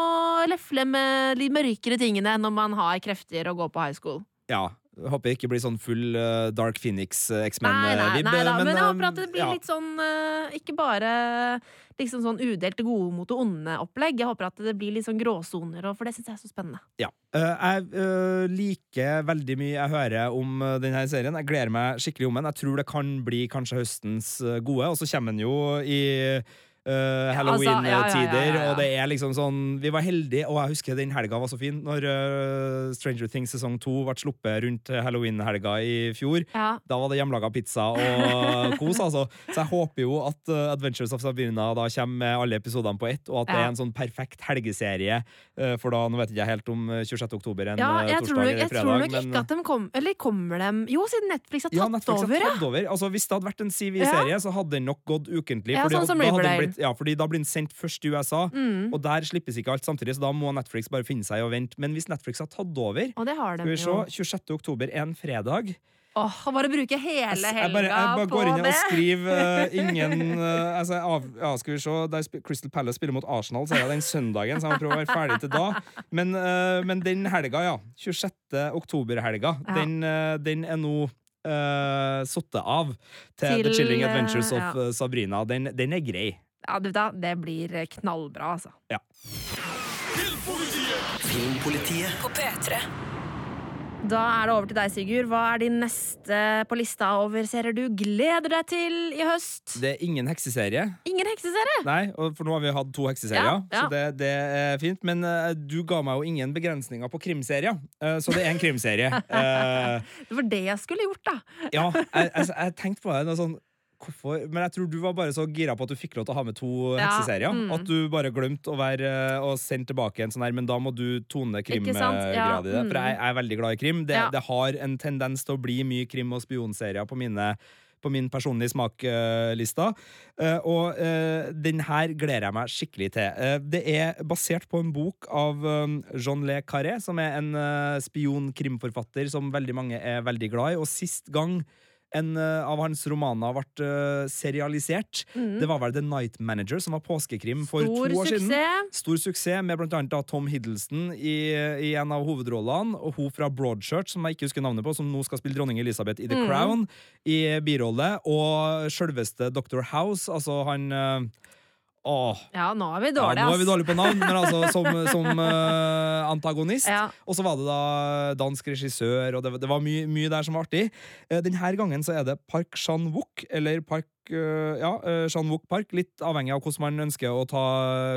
lefle med de mørkere tingene når man har krefter å gå på high school? Ja, Håper jeg ikke blir sånn full uh, Dark Phoenix eh, Nei, nei, nei, men, jeg eh, håper at det blir ja. litt sånn uh, Ikke bare liksom sånn udelt gode mot det onde-opplegg. Jeg håper at det blir litt sånn gråsoner, for det syns jeg er så spennende. Ja. Eh, jeg eh, liker veldig mye jeg hører om denne serien. Jeg gleder meg skikkelig om den. Jeg tror det kan bli kanskje høstens eh, gode, og så kommer den jo i altså, Halloween-tider, ja, ja, ja, ja, og det er liksom sånn Vi var heldige, og jeg husker den helga var så fin, når uh, Stranger Things sesong to ble sluppet rundt halloween-helga i fjor. Da var det hjemmelaga pizza og kos, altså. Så jeg håper jo at uh, Adventures of Sabrina da kommer med alle episodene på ett, og at det er en sånn perfekt helgeserie. uh, For da, nå vet ikke jeg helt om uh, 26. oktober en Ja, uh, jeg torsdag tror, nok, eller jeg tror fredag. men, ikke at de kom Eller kommer dem Jo, siden Netflix har tatt ja, Netflix over, har tatt over. Altså, hvis det hadde vært en CV-serie, så hadde den nok gått ukentlig. Fordi sånn da hadde den blitt, ja, fordi da blir den sendt først i USA, Mm. og der slippes ikke alt samtidig, så da må Netflix bare finne seg i å vente. Men hvis Netflix har tatt over Og det har de Skal vi se, 26. oktober er en fredag. Åh, bare bruke hele Jeg helga bare, jeg bare går inn det. og skriver uh, ingen uh, altså, av, ja, Skal vi se der Crystal Palace spiller mot Arsenal, så er det den søndagen, så jeg må prøve å være ferdig til da. Men, uh, men den helga, ja. 26. oktober-helga, Ja. den, den er nå uh, satt av til, Til, The Chilling Adventures of ja. Sabrina. Den, den er grei. Ja, du vet da, det blir knallbra, altså. Filmpolitiet. På P3. Da er det over til deg, Sigurd. Hva er din neste på lista over serier du gleder deg til i høst? Det er ingen hekseserie. Ingen hekseserie! Nei, for nå har vi hatt to hekseserier, Ja, ja. så det, det er fint. Men uh, du ga meg jo ingen begrensninger på krimserier, uh, så det er en krimserie. Uh, Det var det jeg skulle gjort, da. Ja, jeg, jeg, jeg tenkte på det. noe sånn Hvorfor? Men jeg tror du var bare så gira på at du fikk lov til å ha med to Ja, hekseserier. mm. At du bare glemte å være Og sende tilbake en sånn her, men da må du tone sant? Ja, i det. For jeg, jeg er veldig glad i krim. Det, Ja. det har en tendens til å bli mye krim- og spionserier på mine på min personlige smaklista. Eh, og uh, den her gleder jeg meg skikkelig til. Eh, det er basert på en bok av um, Jean Le Carré, som er en spion-krimforfatter som veldig mange er veldig glad i. Og sist gang en eh, av hans romaner ble eh, serialisert, det var vel The Night Manager, som var påskekrim for Mm. Stor to år siden. Stor suksess med blant annet da Tom Hiddleston i, i en av hovedrollene, og hun fra Broadchurch, som jeg ikke husker navnet på, som nå skal spille dronning Elisabeth i The Mm. Crown, i birolle, og sjølveste Dr. House, altså han eh, Åh. Ja, nå er vi Ja, nå er vi dårlige på navn, men altså som, som uh, antagonist. Ja. Og så var det da dansk regissør, og det, det var mye, mye der som var artig. Uh, Denne gangen så er det Park Chan-wook, eller Park ja, eh, Chan-wook Park, litt avhengig av hvordan man ønsker å ta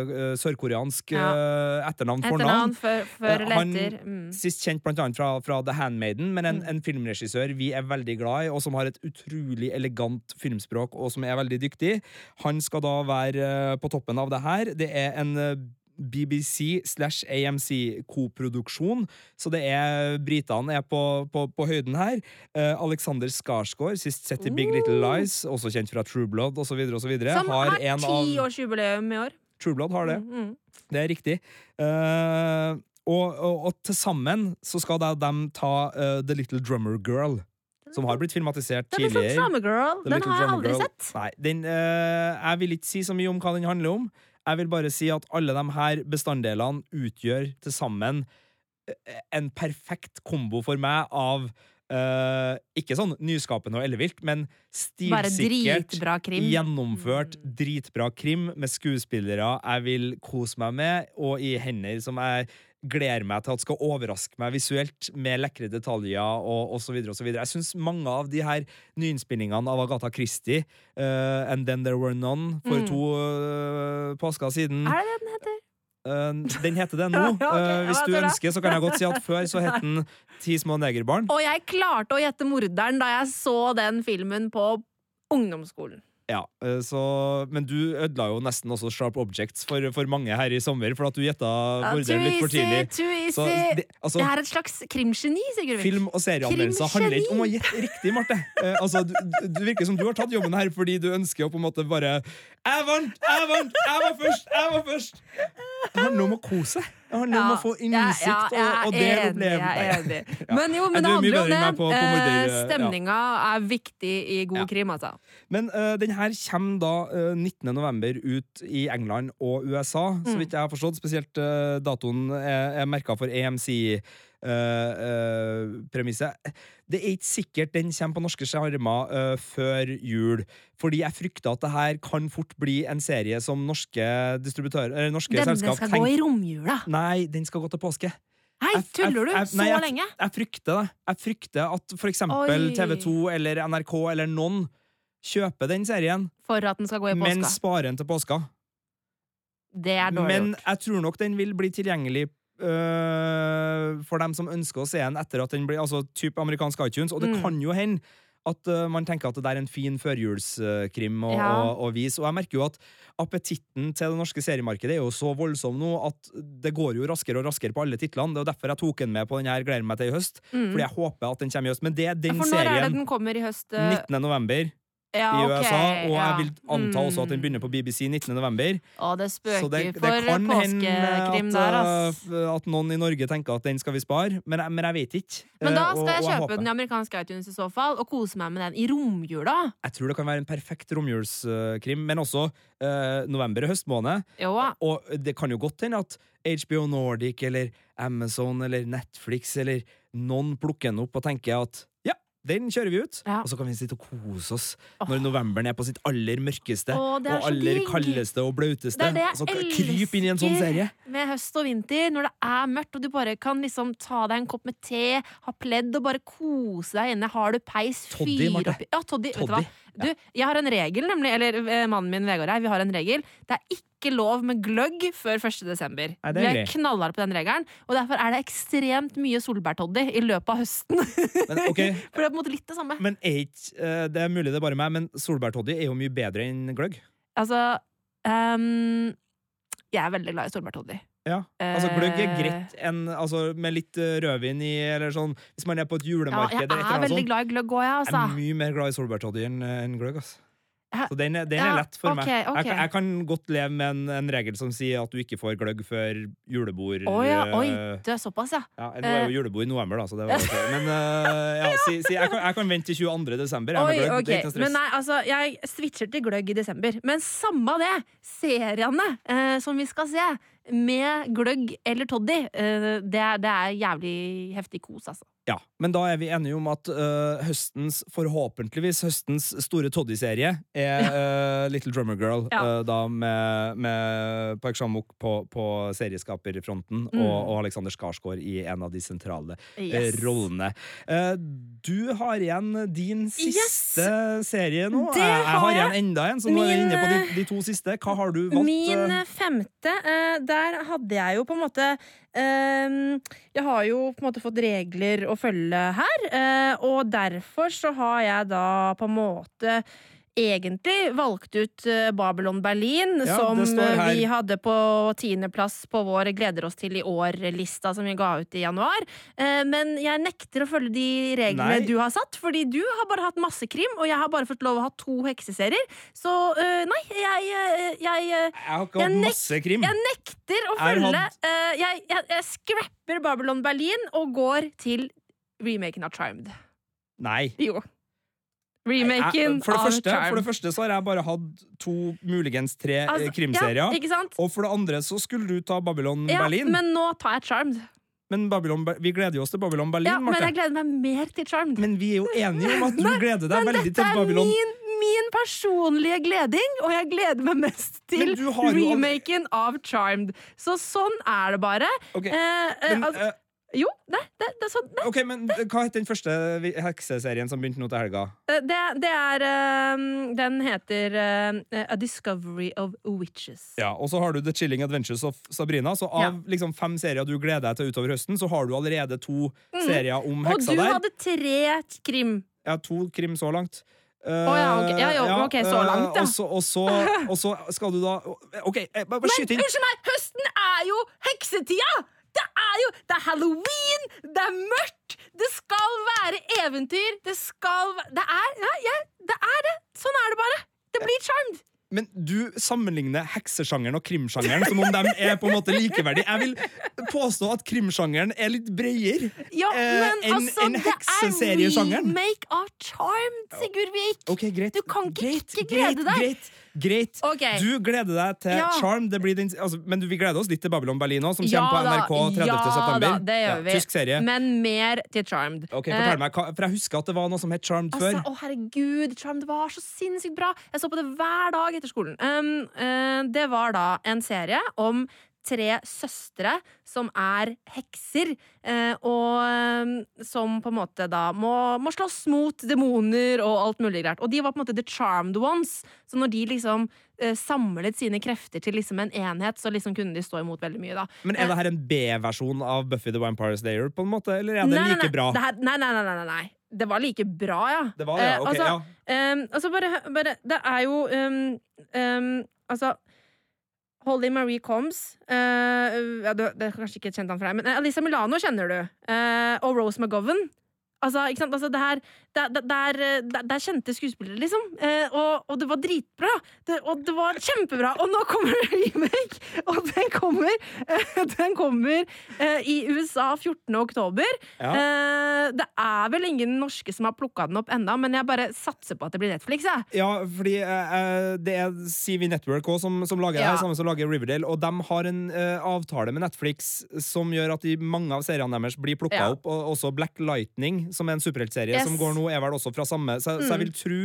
eh, sørkoreansk Ja. eh, etternavn for Etternavn navn. Eh, han- Mm. Sist kjent blant annet fra, fra The Handmaiden, men en, Mm. en filmregissør vi er veldig glad i, og som har et utrolig elegant filmspråk, og som er veldig dyktig. Han skal da være eh, på toppen av det her. Det er en eh, BBC slash AMC-koproduksjon, så det er britene er på, på, på høyden her. Uh, Alexander Skarsgård, sist sett i Big Little Lies, også kjent fra True Blood osv., osv. Som har tiårsjubileum i år. True Blood har det. Mm, mm. Det er riktig. Uh, og, og, og til sammen så skal da de ta uh, The Little Drummer Girl, som har blitt filmatisert The Little tidligere. Drummer Girl. The Den har jeg aldri Girl. sett. Nei, den, uh, jeg vil ikke si så mye om hva den handler om. Jeg vil bare si at alle de her bestanddelene utgjør til sammen eh, en perfekt kombo for meg av uh, ikke sånn nyskapende og ellevilt, men stilsikkert dritbra krim. Gjennomført, dritbra krim med skuespillere jeg vil kose meg med, og i hender som jeg gleder meg til at skal overraske meg visuelt med lekre detaljer og osv. Jeg syns mange av de her nyinnspillingene av Agatha Christie, uh, And Then There Were None, for Mm. to uh, påsker siden Er det det den heter? Uh, Den heter det nå. Ja, ok, Eh, hvis du er ønsker, så kan jeg godt si at før så het den Ti små negerbarn. Og jeg klarte å gjette morderen da jeg så den filmen på ungdomsskolen. Ja, eh, så, men du ødela jo nesten også Sharp Objects for, for mange her i sommer, for at du gjetta Ja, morderen litt for tidlig. too easy. Så det, altså, Jeg er et slags krimgeni, Sigurd Film- og serieanmeldelser handler ikke om å gjette riktig, Marte. Eh, altså, du, du du virker som du har tatt jobben her fordi du ønsker å på en måte bare Jeg vant! Jeg vant! Jeg var først! Jeg var først! Det handler om å kose seg. Det handler om å få innsikt ja, ja, og, og det er problemet. jeg er enig. Ja. Men jo, men det er handler om det. på- på Eh, ja. Stemninga er viktig i god Ja. krim, altså. Men uh, den her kommer da uh, 19. november ut i England og USA, så Mm. vidt jeg har forstått. Spesielt uh, datoen er, er merka for AMC eh, premisset. Det er ikke sikkert den kommer på norske skjermer uh, før jul. Fordi jeg frykter at det her kan fort bli en serie som norske distributører Eller norske selskap den selskap skal gå i romjula. Nei, den skal gå til påske. Hei, Jeg- jeg- tuller du? jeg- Så nei, jeg- lenge? Jeg frykter det. Jeg frykter at for eksempel Oi. TV2 eller NRK eller noen kjøper den serien, For at den skal gå i men sparer den til påska. Det er dårlig Men gjort. jeg tror nok den vil bli tilgjengelig øh, for dem som ønsker å se den etter at den blir altså type amerikansk iTunes, og det Mm. kan jo hende at uh, man tenker at det er en fin førjulskrim å Ja. å- å vise. Og jeg merker jo at appetitten til det norske seriemarkedet er jo så voldsom nå at det går jo raskere og raskere på alle titlene. Det er derfor jeg tok den med på den her Gleder meg til i høst. Mm. Fordi jeg håper at den kommer i høst. Men det er Ja, den For når er det serien den kommer i høst? Uh... 19. november ja, i USA. USA, og jeg vil anta også at den Mm. begynner på BBC 19. november. Å, det spøker Så det, det for påskekrim der, ass. uh, at noen i Norge tenker at den skal vi spare, men, jeg- men jeg vet ikke. Men da Uh, skal og- jeg og kjøpe håper. den amerikanske iTunes i så fall, og kose meg med den i romjula. Jeg tror det kan være en perfekt romjulskrim, men også uh, november og høstmåned. Jo, Og det kan jo godt hende at HBO Nordic eller Amazon eller Netflix eller noen plukker den opp og tenker at den kjører vi ut. Ja. Og så kan vi sitte og kose oss Åh. når novemberen er på sitt aller mørkeste oh, og aller kaldeste og blauteste. Det er det og så jeg kryp inn i en sånn serie. med høst og vinter, når det er mørkt, og du bare kan liksom ta deg en kopp med te, ha pledd og bare kose deg inne. Har du peis, fyr opp Ja, toddy. Toddy. Du, jeg har en regel, nemlig, eller eh, mannen min Vegard og jeg, vi har en regel. Det er ikke lov med gløgg før 1. desember. Nei, det er vi er knallharde på den regelen, og derfor er det ekstremt mye solbærtoddy i løpet av høsten. Men, okay. For det er på en måte litt det samme. Men er eh, det er mulig det er bare meg, men solbærtoddy er jo mye bedre enn gløgg. Altså um, Jeg er veldig glad i solbærtoddy. Ja. Altså, gløgg er Eh. greit en, altså, med litt eh, rødvin i, eller sånn. Hvis man er på et Ja, julemarked jeg eller et eller er veldig glad i gløgg òg, jeg, Jeg er altså. mye mer glad i solbærtoddy enn gløgg. ass. Så den, er- den er lett for okay, meg. Jeg, kan- jeg kan godt leve med en, en regel som sier at du ikke får gløgg før julebord. Oh, ja, oi, det du er såpass, ja. Ja, nå er jo julebord i november, da, så det var ok. Men uh, ja, si, si, jeg, kan, jeg kan vente til 22. desember. Jeg, Oi, gløgg. okay. Det. Men nei, altså, jeg switcher til gløgg i desember. Men samme det! Seriene uh, som vi skal se, med gløgg eller toddy, uh, det, det er jævlig heftig kos, altså. Ja, Men da er vi enige om at uh, høstens, forhåpentligvis høstens store toddy-serie er uh, Little Drummer Girl. Ja. uh, da med, med Park Chan-wook på, på serieskaperfronten Mm. og, og Alexander Skarsgård i en av de sentrale Yes. rollene. Du har igjen din siste serie nå. Det jeg, har jeg. igjen enda en, så nå er vi inne på de, de to siste. Hva har du valgt? Min femte, der hadde jeg jo på en måte Jeg har jo på en måte fått regler å følge her, eh, og derfor så har jeg da på en måte Egentlig valgt ut eh, Babylon Berlin, Ja, som vi hadde på tiendeplass på vår Gleder oss til i år-lista som vi ga ut i januar. Eh, Men jeg nekter å følge de reglene Nei. du har satt, fordi du har bare hatt masse krim, og jeg har bare fått lov å ha to hekseserier. Så eh, nei, jeg, jeg, jeg Jeg har ikke hatt masse krim. jeg nekter å følge eh, jeg, jeg, jeg scrapper Babylon Berlin og går til remaken av Charmed. Nei. Jo. Jeg- for, det første, for det første så har jeg bare hatt to, muligens tre eh, Altså, krimserier. Ja, ikke sant? Og for det andre så skulle du ta Babylon Ja, Berlin. Men, men nå tar jeg Charmed. Babylon, vi gleder jo oss til Babylon Berlin, Ja, men Marte. jeg gleder meg mer til Charmed. Men vi er jo enige om at du gleder deg Men veldig til Babylon. min, min personlige gleding, og jeg gleder meg mest til Men remaken av Charmed. Så sånn er det bare. Ok, Eh, eh, Men, altså, eh, jo, nei, det, det er sånn nei. ok, men hva het den første hekseserien som begynte nå til helga? Eh, Det, det er um, Den heter uh, A Discovery of Witches. Ja, Og så har du The Chilling Adventures of Sabrina. Så av Ja. liksom fem serier du gleder deg til utover høsten, så har du allerede to serier om heksa der. Og du der. hadde tre krim. Ja, to krim så langt. Uh, ja, ok. Ja, jo, ok, så langt, ja. Og så, skal du da OK, eh, bare, bare Men skyt inn. unnskyld meg, høsten er jo heksetida! Det er jo Det er halloween! Det er mørkt! Det skal være eventyr! Det skal være Det er ja, ja, det er det! Sånn er det bare. Det blir charmed. Men du sammenligner heksesjangeren og krimsjangeren som om de er på en måte likeverdige. Jeg vil påstå at krimsjangeren er litt bredere Ja, eh, men enn altså, enn det er hekseseriesjangeren. remake av Charmed, Sigurd Vik. Okay, greit. Du kan ikke greit, ikke glede greit, deg. Greit. Greit. Okay. Du gleder deg til Ja. Charm. Det blir den, altså, men vi gleder oss litt til Babylon Berlin òg, som Ja kommer på NRK 30. ja september. da, det gjør Ja. Tysk serie. Men mer til Charmed. Okay, fortell meg, For jeg husker at det var noe som het Charmed Altså, før. å herregud, Charmed var så sinnssykt bra! Jeg så på det hver dag etter skolen. Um, uh, det var da en serie om tre søstre som er hekser, eh, og um, som på en måte da må, må slåss mot demoner og alt mulig greit, Og de var på en måte the charmed ones. Så når de liksom eh, samlet sine krefter til liksom en enhet, så liksom kunne de stå imot veldig mye, da. Men er det her en B-versjon av Buffy the Vampire Slayer, på en måte, eller er det Nei, like nei, bra? det her, nei, nei, nei, nei, nei. Det var like bra, ja. Det var ja. ja. Eh, altså, ja. Um, altså bare, bare Det er jo um, um, Altså Holly Marie Combs uh, ja, det, det er kanskje ikke kjent han for deg, men uh, Alisa Milano kjenner du. Uh, og Rose McGovern. Altså, ikke sant? Altså, det, her, det, der, der er, det, det er kjente skuespillere, liksom. Eh, og, og det var dritbra! Det, og det var kjempebra! Og nå kommer det remake! Og den kommer, eh, den kommer eh, i USA 14. oktober. Ja. Eh, det er vel ingen norske som har plukka den opp enda, men jeg bare satser på at det blir Netflix. Jeg. Ja, fordi det er CV Network også, som, som lager Ja. her, samme som lager Riverdale, og de har en avtale med Netflix som gjør at de, mange av seriene deres blir plukka Ja. opp, og også Black Lightning, som er en superheltserie Yes. som går nå, er vel også fra samme, så, så jeg Mm. vil tro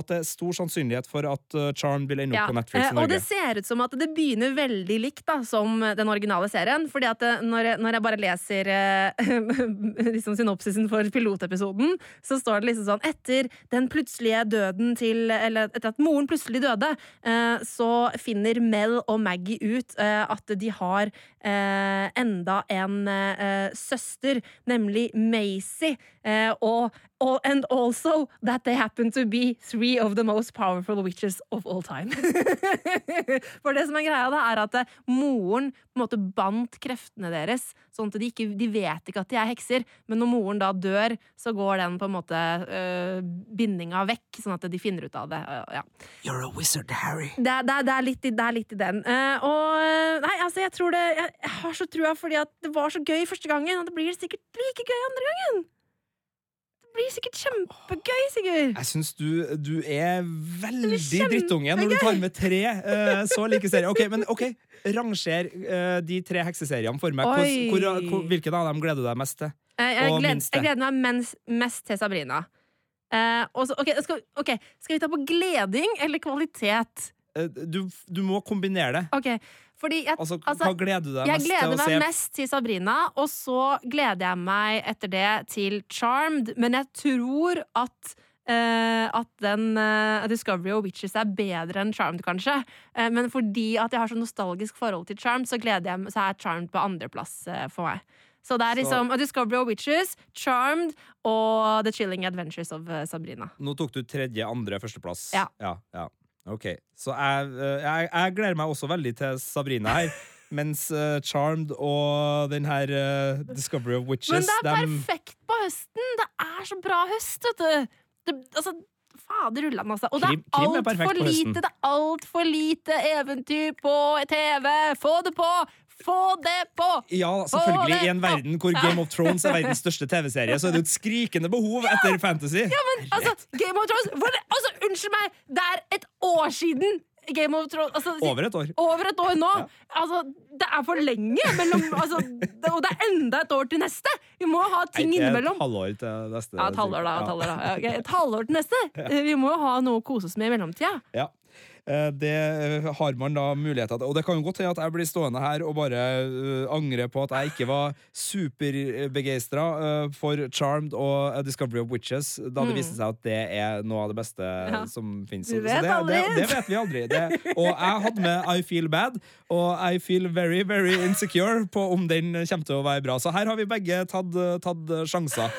at det er stor sannsynlighet for at uh, Charm vil ende opp Ja, på Netflix i Norge. Og det ser ut som at det begynner veldig likt da, som den originale serien. Fordi at eh, når når jeg bare leser eh, liksom synopsisen for pilotepisoden, så står det liksom sånn Etter den plutselige døden til Eller etter at moren plutselig døde, eh, så finner Mel og Maggie ut eh, at de har eh, enda en eh, søster, nemlig Maisie. Eh, og, And also that they happen to be three of the most powerful witches of all time. For det som er greia, da, er at eh, moren på en måte bandt kreftene deres, sånn at de, ikke, de vet ikke at de er hekser. Men når moren da dør, så går den på en måte øh, bindinga vekk, sånn at de finner ut av det. ja. You're a wizard, Harry. Det, det, det, er litt, det er litt i den. Uh, og eh, nei, altså, jeg tror det Jeg, jeg har så trua fordi at det var så gøy første gangen, og det blir sikkert like gøy andre gangen. Det blir sikkert kjempegøy, Sigurd. Jeg syns du, du er veldig drittunge når du tar med tre uh, så like serier. Ok, men ok, Ranger uh, de tre hekseseriene for meg. Hvor, hvor, hvor, hvilken av dem gleder du deg mest til? Eh, jeg, Og gled, jeg gleder meg mens, mest til Sabrina. Uh, også, okay, ok, skal, ok, skal vi ta på gleding eller kvalitet? Du, du må kombinere det. Ok, fordi jeg, Altså, altså, hva gleder du deg jeg mest til å se? Jeg gleder meg mest til Sabrina, og så gleder jeg meg etter det til Charmed. Men jeg tror at uh, at den uh, Discovery of Witches er bedre enn Charmed, kanskje. Uh, men fordi at jeg har så nostalgisk forhold til Charmed, så, gleder jeg, så er Charmed på andreplass uh, for meg. Så det er liksom så. Discovery of Witches, Charmed og The Chilling Adventures of Sabrina. Nå tok du tredje, andre, førsteplass. Ja. ja, ja. Ok. Så jeg, eh, jeg, jeg gleder meg også veldig til Sabrina her. Mens uh, Charmed og den her uh, Discovery of Witches Men det er dem- perfekt på høsten! Det er så bra høst, vet du! Det, altså, fader ullan, altså. Og det Krim- krim er altfor lite, det er altfor lite eventyr på TV! Få det på! Få det på! Ja, selvfølgelig. I en verden hvor Game of Thrones er verdens største TV-serie, så er det jo et skrikende behov etter fantasy. Ja, men altså, Game of Thrones det, altså, Unnskyld meg, det er et år siden Game of Thrones altså, Over et år. Over et år nå! Altså, det er for lenge mellom altså, det, Og det er enda et år til neste! Vi må ha ting Nei, innimellom. Et halvår til neste. Ja, et halvår, da. Et halvår, da. Ja, okay. Et halvår til neste! Vi må jo ha noe å kose oss med i mellomtida. Ja. Eh, Det eh, har man da muligheter til. Og det kan jo godt hende at jeg blir stående her og bare eh, angre på at jeg ikke var superbegeistra for Charmed og Discovery of Witches, da det Mm. viste seg at det er noe av det beste Ja. som fins. Det, det, det vet vi aldri. Det, og jeg hadde med I Feel Bad, og I Feel Very, Very Insecure på om den kommer til å være bra. Så her har vi begge tatt, tatt sjanser.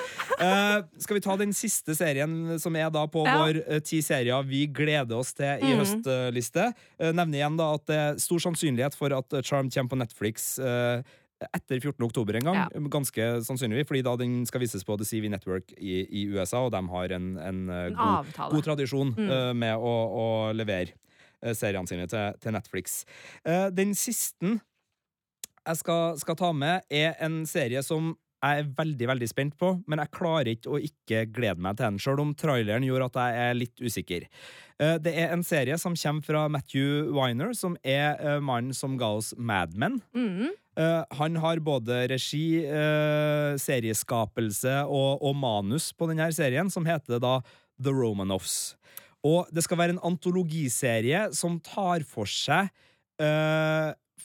Uh, skal vi ta den siste serien, som er da på Ja. vår ti serier vi gleder oss til i høst høstliste? Uh, nevner igjen da at det er stor sannsynlighet for at eh, Charm kommer på Netflix eh, etter 14. oktober en gang. Ja. Ganske sannsynlig, fordi da den skal vises på The CV Network i, i USA, og de har en, en, eh, En god, god tradisjon Mm. eh, med å, å levere eh, seriene sine til, til Netflix. Eh, den siste jeg skal, skal ta med, er en serie som jeg er veldig veldig spent på, men jeg klarer ikke å ikke glede meg til den, sjøl om traileren gjorde at jeg er litt usikker. Eh, Det er en serie som kommer fra Matthew Winer, som er eh, mannen som ga oss Mad Men. Mhm. Eh, han har både regi, serieskapelse og, og manus på denne serien, som heter da The Romanoffs. Og det skal være en antologiserie som tar for seg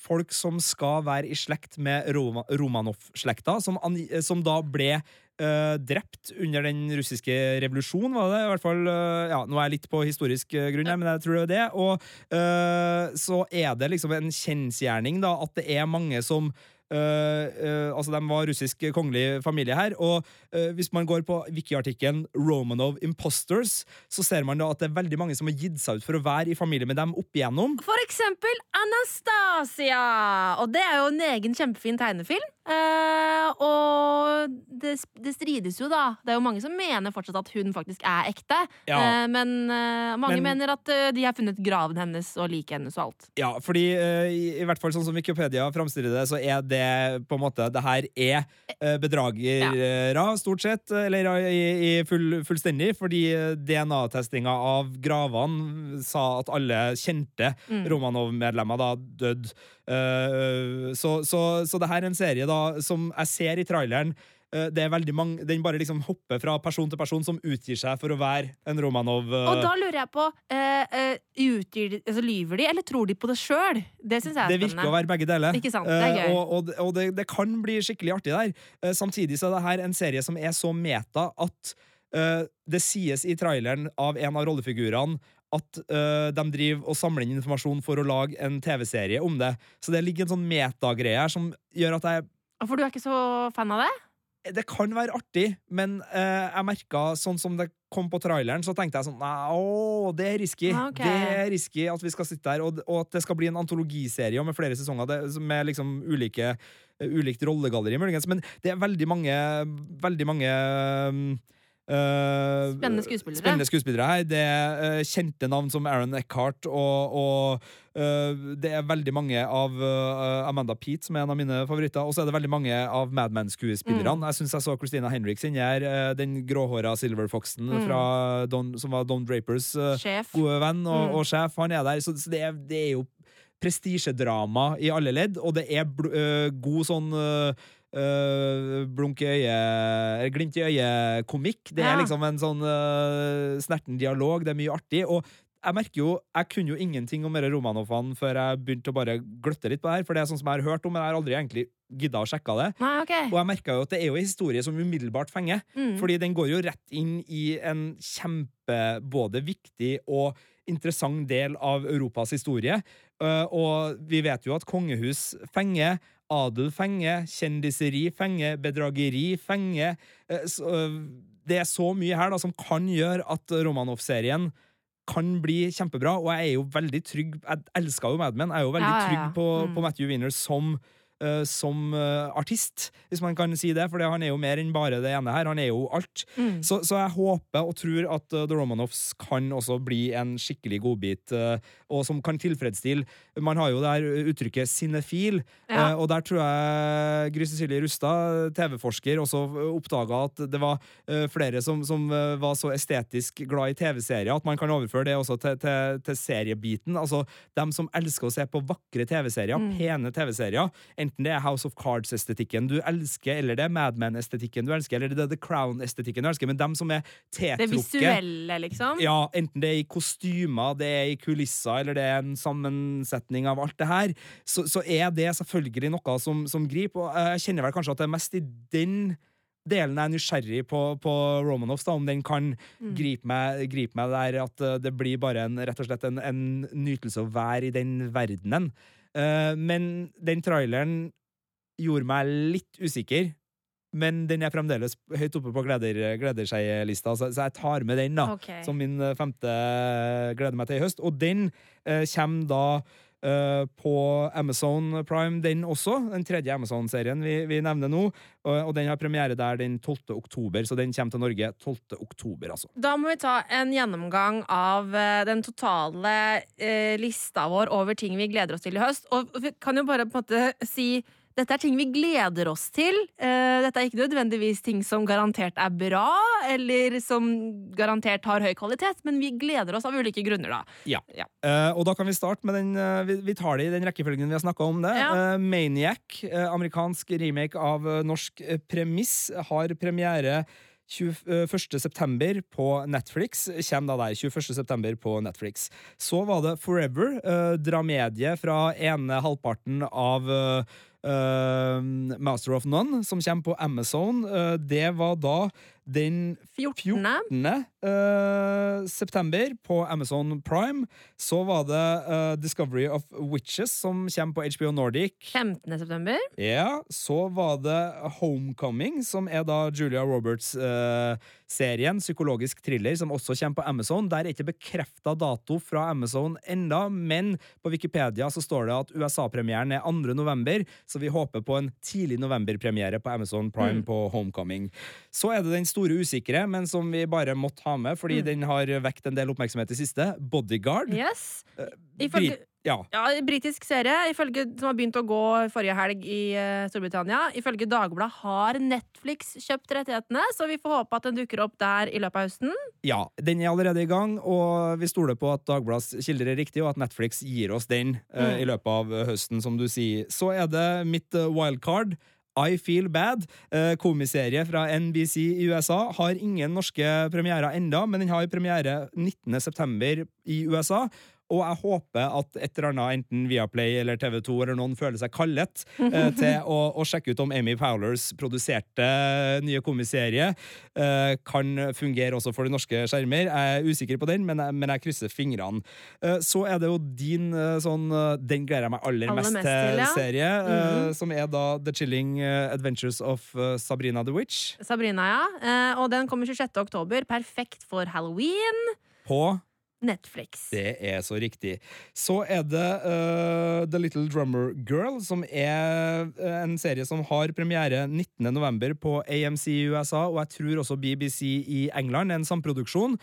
folk som skal være i slekt med Roma, Romanov-slekta, som, som da ble uh, drept under den russiske revolusjonen, var det? I hvert fall, uh, ja, Nå er jeg litt på historisk eh, grunn, her, men jeg tror det er det. Og uh, så er det liksom en kjensgjerning da, at det er mange som eh, altså De var russisk kongelig familie her. Og uh, hvis man går på wiki-artikkelen 'Romanov Imposters', så ser man da at det er veldig mange som har gitt seg ut for å være i familie med dem opp igjennom. For eksempel Anastasia! Og det er jo en egen kjempefin tegnefilm. Og det, det strides jo, da. Det er jo mange som mener fortsatt at hun faktisk er ekte. Ja. Eh, men eh, mange Men- mener at eh, de har funnet graven hennes og liket hennes og alt. Ja, fordi i, hvert fall sånn som Wikipedia framstiller det, så er det på en måte Det her er bedragere, stort sett, eller i, i full, fullstendig, fordi DNA-testinga av gravene sa at alle kjente Mm. Romanov-medlemmer da døde. Eh, så, så, så det her er en serie da som jeg ser i traileren. eh, det er veldig mange, Den bare liksom hopper fra person til person som utgir seg for å være en Romanov. eh, Og da lurer jeg på uh, uh, utgir altså, Lyver de, eller tror de på det sjøl? Det synes jeg er Det virker å være begge deler. Ikke sant, det er Eh, gøy. og og, og det, det kan bli skikkelig artig der. Eh, samtidig så er det her en serie som er så meta at eh, det sies i traileren av en av rollefigurene at uh, de driver og samler inn informasjon for å lage en TV-serie om det. Så det ligger en sånn metagreie her som gjør at jeg For du er ikke så fan av det? det kan være artig, men uh, jeg merka sånn som det kom på traileren, så tenkte jeg sånn å, det er risky. Okay. Det er risky at vi skal sitte her, og, og at det skal bli en antologiserie med flere sesonger det, med liksom ulike ulikt rollegalleri, muligens. Men det er veldig mange Veldig mange um, eh, Spennende skuespillere. Spennende skuespillere her. Det er uh, kjente navn som Aaron Eckhart, og, og uh, det er veldig mange av Amanda Peet, som er en av mine favoritter. Og så er det veldig mange av Mad Men-skuespillerne. Mm. Jeg syns jeg så Christina Henriks sin her. den gråhåra Silverfoxen Mm. fra Don, som var Don Drapers gode venn og, Mm. og sjef. Han er der. Så, så det, er, det er jo prestisjedrama i alle ledd, og det er god sånn øh, øh, blunk i øyet Glimt i øyet-komikk. Det er liksom en sånn uh, snerten dialog. Det er mye artig. Og jeg merker jo, jeg kunne jo ingenting om disse Romanov-ene før jeg begynte å bare gløtte litt på det her. For det er sånn som jeg har hørt om, men jeg har aldri egentlig gidda å sjekke det. Nei, okay. Og jeg merka jo at det er jo en historie som umiddelbart fenger. Mm. Fordi den går jo rett inn i en kjempe både viktig og interessant del av Europas historie. Uh, og vi vet jo at kongehus fenger, adel fenger, kjendiseri fenger, bedrageri fenger. Så, uh, det er så mye her da som kan gjøre at Romanov-serien kan bli kjempebra, og jeg er jo veldig trygg Jeg elska jo Mad Men. Jeg er jo veldig Ja, ja, ja. trygg på, Mm. på Matthew Winner som eh, som eh, artist, hvis man kan si det. For han er jo mer enn bare det ene her. Han er jo alt. Mm. Så, så jeg håper og tror at eh, The Romanovs kan også bli en skikkelig godbit, og som kan tilfredsstille Man har jo det her uttrykket sinefil, Ja. og der tror jeg Gry Cecilie Rustad, TV-forsker, også oppdaga at det var flere som, som var så estetisk glad i TV-serier at man kan overføre det også til, til, til seriebiten. Altså dem som elsker å se på vakre TV-serier, Mm. pene TV-serier. Enten det er House of Cards-estetikken du elsker, eller det er Mad Men-estetikken du elsker, eller det er The Crown-estetikken du elsker, men dem som er Det visuelle, liksom. ja, enten det er i kostymer, det er i kulisser, eller det er en sammensetning av alt det her, så, så er det selvfølgelig noe som, som griper. Og jeg kjenner vel kanskje at det er mest i den delen jeg er nysgjerrig på, på Romanovs, da, om den kan Mm. gripe, meg, gripe meg der at eh, det blir bare en, rett og slett en, en nytelse å være i den verdenen. Eh, men den traileren gjorde meg litt usikker. Men den er fremdeles høyt oppe på gleder, gleder seg-lista, så, så jeg tar med den. da okay. som min eh, femte gleder meg til i høst. Og den eh, kommer da på Amazon Prime, den også. Den tredje Amazon-serien vi, vi nevner nå. Og, og den har premiere der den 12. oktober, så den kommer til Norge 12. oktober, altså. Da må vi ta en gjennomgang av eh, den totale eh, lista vår over ting vi gleder oss til i høst. Og vi kan jo bare på en måte si Dette er ting vi gleder oss til. Eh, dette er ikke nødvendigvis ting som garantert er bra, eller som garantert har høy kvalitet, men vi gleder oss av ulike grunner, da. Ja. Ja. Eh, og da kan vi starte med den eh, vi, vi tar det i den rekkefølgen vi har snakka om det. Ja. Maniac, amerikansk remake av norsk premiss, har premiere 21. september på Netflix. Kjem da der. 21. september på Netflix. Så var det Forever, eh, dramedie fra ene halvparten av eh, Master of None, som kommer på Amazon. Eh, det var da den 14. 14. Uh, september på Amazon Prime. Så var det uh, Discovery of Witches, som kommer på HBO Nordic. 15. september. Ja, Så var det Homecoming, som er da Julia Roberts-serien. psykologisk thriller, som også kommer på Amazon. Der er ikke bekrefta dato fra Amazon enda, men på Wikipedia så står det at USA-premieren er 2. november, så vi håper på en tidlig novemberpremiere på Amazon Prime på Homecoming. Så er det den store usikre, men som vi bare måtte ha med, fordi den har vekt en del oppmerksomhet i siste. Bodyguard. Yes. Eh, Ifølge, Brit- ja. ja, Britisk serie ifølge, som har begynt å gå forrige helg i uh, Storbritannia. Ifølge Dagbladet har Netflix kjøpt rettighetene, så vi får håpe at den dukker opp der i løpet av høsten. Ja, den er allerede i gang, og vi stoler på at Dagbladets kilder er riktig, og at Netflix gir oss den uh, Mm. i løpet av høsten, som du sier. Så er det mitt uh, wildcard. I Feel Bad, eh, komiserie fra NBC i USA, har ingen norske premierer enda, men den har premiere 19. september i USA. Og jeg håper at et eller annet, enten Viaplay eller TV2 eller noen, føler seg kallet eh, til å, å sjekke ut om Amy Powlers produserte nye komiserie eh, kan fungere også for de norske skjermer. Jeg er usikker på den, men men jeg krysser fingrene. Eh, så er det jo din eh, sånn eh, Den gleder jeg meg aller, Aller mest, mest til, ja. serie, Mhm. som er da The Chilling Adventures of Sabrina the Witch. Sabrina, ja. Og den kommer 26. oktober. Perfekt for halloween. På Netflix. Det er så riktig. Så er det uh, The Little Drummer Girl, som er eh, en serie som har premiere 19. november på AMC i USA, og jeg tror også BBC i England. En samproduksjon.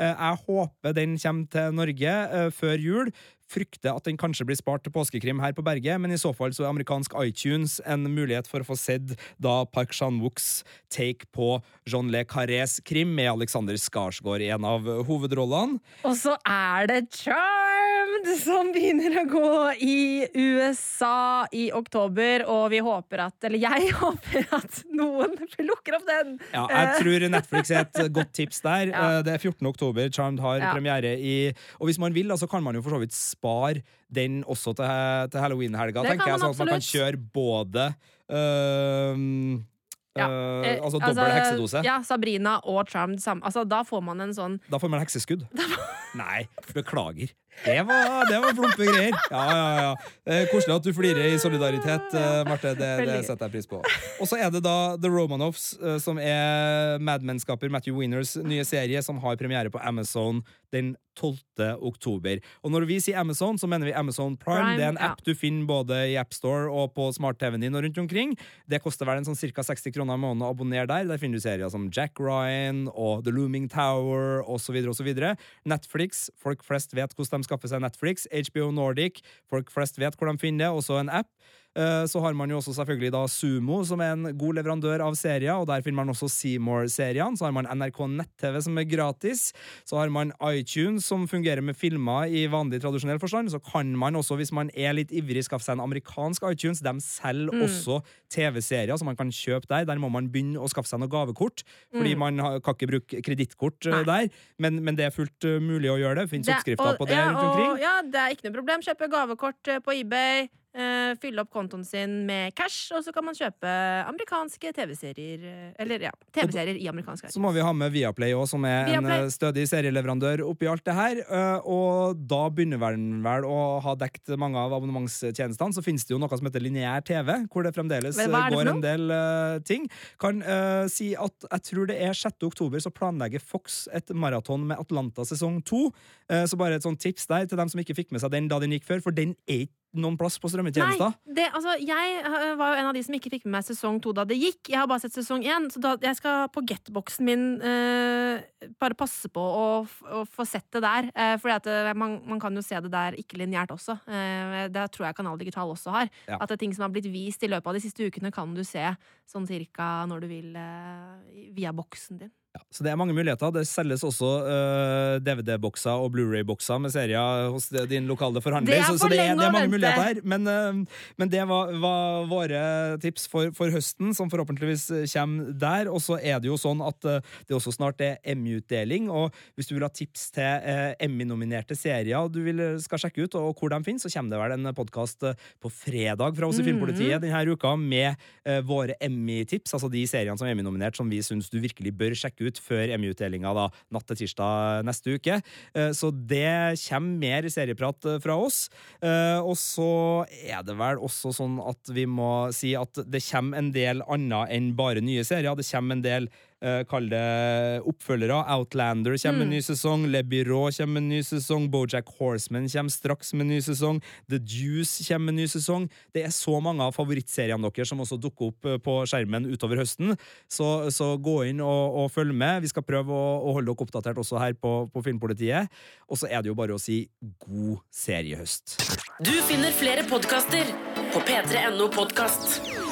Eh, jeg håper den kommer til Norge før jul. Frykter at den kanskje blir spart til påskekrim her på berget, men i så fall så er amerikansk iTunes en mulighet for å få sett da Park Chan-wooks take på John Le Carrés krim med Alexander Skarsgård i en av hovedrollene. Og så er det Charmed som begynner å gå i USA i oktober, og vi håper at Eller jeg håper at noen lukker opp den! Ja, jeg tror Netflix er et godt tips der. Ja. Eh, Det er 14. oktober. Charmed har Ja. premiere i Og hvis man vil, da, så kan man jo for så vidt spare den også til, til halloween-helga, tenker jeg. Sånn at man kan kjøre både øhm, Ja, øh, Eh, altså dobbel heksedose. Ja, Sabrina og Charmed sammen. Altså, da får man en sånn Da får man en hekseskudd. Nei, beklager. Det var, det var plumpe greier. Ja, ja, ja. Eh, Koselig at du flirer i solidaritet, eh, Marte. Det, det setter jeg pris på. Og så er det da The Romanovs, eh, som er Mad Men-skaper Matthew Wieners nye serie, som har premiere på Amazon den 12. oktober. Og når vi sier Amazon, så mener vi Amazon Prime. Prime, det er en ja. app du finner både i AppStore og på smart-TV-en din og rundt omkring. Det koster vel en sånn ca. 60 kroner i måneden å abonnere der. Der finner du serier som Jack Ryan og The Looming Tower osv. osv. Netflix. Folk flest vet hvordan de skaffer seg Netflix. HBO Nordic. Folk flest vet hvor de finner det. Også en app. Eh, Så har man jo også selvfølgelig da Sumo, som er en god leverandør av serier, og der finner man også Seymour-seriene. Så har man NRK nett-TV, som er gratis. Så har man iTunes, som fungerer med filmer i vanlig tradisjonell forstand. Så kan man også, hvis man er litt ivrig, skaffe seg en amerikansk iTunes. De selger også TV-serier, så man kan kjøpe der. Der må man begynne å skaffe seg noe gavekort, fordi man kan ikke bruke kredittkort eh, der. Men, men det er fullt eh, mulig å gjøre det. Fins oppskrifter på det ja, rundt omkring. Og, ja, det er ikke noe problem. Kjøpe gavekort på eBay. Eh, fylle opp kontoen sin med cash, og så kan man kjøpe amerikanske TV-serier. eh, Eller ja, TV-serier i amerikansk Så må vi ha med Viaplay òg, som er Viaplay. en eh, stødig serieleverandør oppi alt det her. Og da begynner verden vel å ha dekt mange av abonnementstjenestene. Så finnes det jo noe som heter lineær TV, hvor det fremdeles det går en del uh, ting. Kan uh, si at jeg tror det er 6. oktober så planlegger Fox et maraton med Atlanta sesong 2. Uh, så bare et sånt tips der til dem som ikke fikk med seg den da den gikk før, for den er ikke noen plass på strømmetjenester. Nei, det, altså, jeg eh, var jo en av de som ikke fikk med meg sesong to da det gikk. Jeg har bare sett sesong én, så da, jeg skal på getboxen min eh, bare passe på å, å få sett det der. Eh, for eh, man, man kan jo se det der ikke-linjært også. Eh, det tror jeg Kanal Digital også har. Ja. At det er ting som har blitt vist i løpet av de siste ukene, kan du se sånn cirka når du vil eh, via boksen din. Ja, så det er mange muligheter. Det selges også uh, DVD-bokser og Blu-ray-bokser med serier hos din lokale forhandler. Det er så, så det er, det er mange muligheter her. Men, uh, men det var, var våre tips for, for høsten, som forhåpentligvis kommer der. Og så er det jo sånn at uh, det også snart er Emmy-utdeling. Og hvis du vil ha tips til Emmy-nominerte serier du vil, skal sjekke ut, og hvor de finnes, så kommer det vel en podkast på fredag fra oss i. Filmpolitiet denne uka med våre Emmy-tips, altså de seriene som er Emmy-nominert som vi syns du virkelig bør sjekke ut før Emmy-utdelinga da, natt til tirsdag neste uke. Eh, Så det kommer mer serieprat eh, fra oss. Eh, Og så er det vel også sånn at vi må si at det kommer en del annet enn bare nye serier. Det kommer en del eh, Kall det oppfølgere. Outlander kommer med ny sesong. Le Byrå kommer med ny sesong. Bojack Horseman kommer straks med ny sesong. The Juice kommer med ny sesong. Det er så mange av favorittseriene deres som også dukker opp eh, på skjermen utover høsten. Så, så gå inn og, og følg med. Vi skal prøve å, å holde dere oppdatert også her på, på Filmpolitiet. Og så er det jo bare å si god seriehøst. Du finner flere podkaster på p3.no podkast.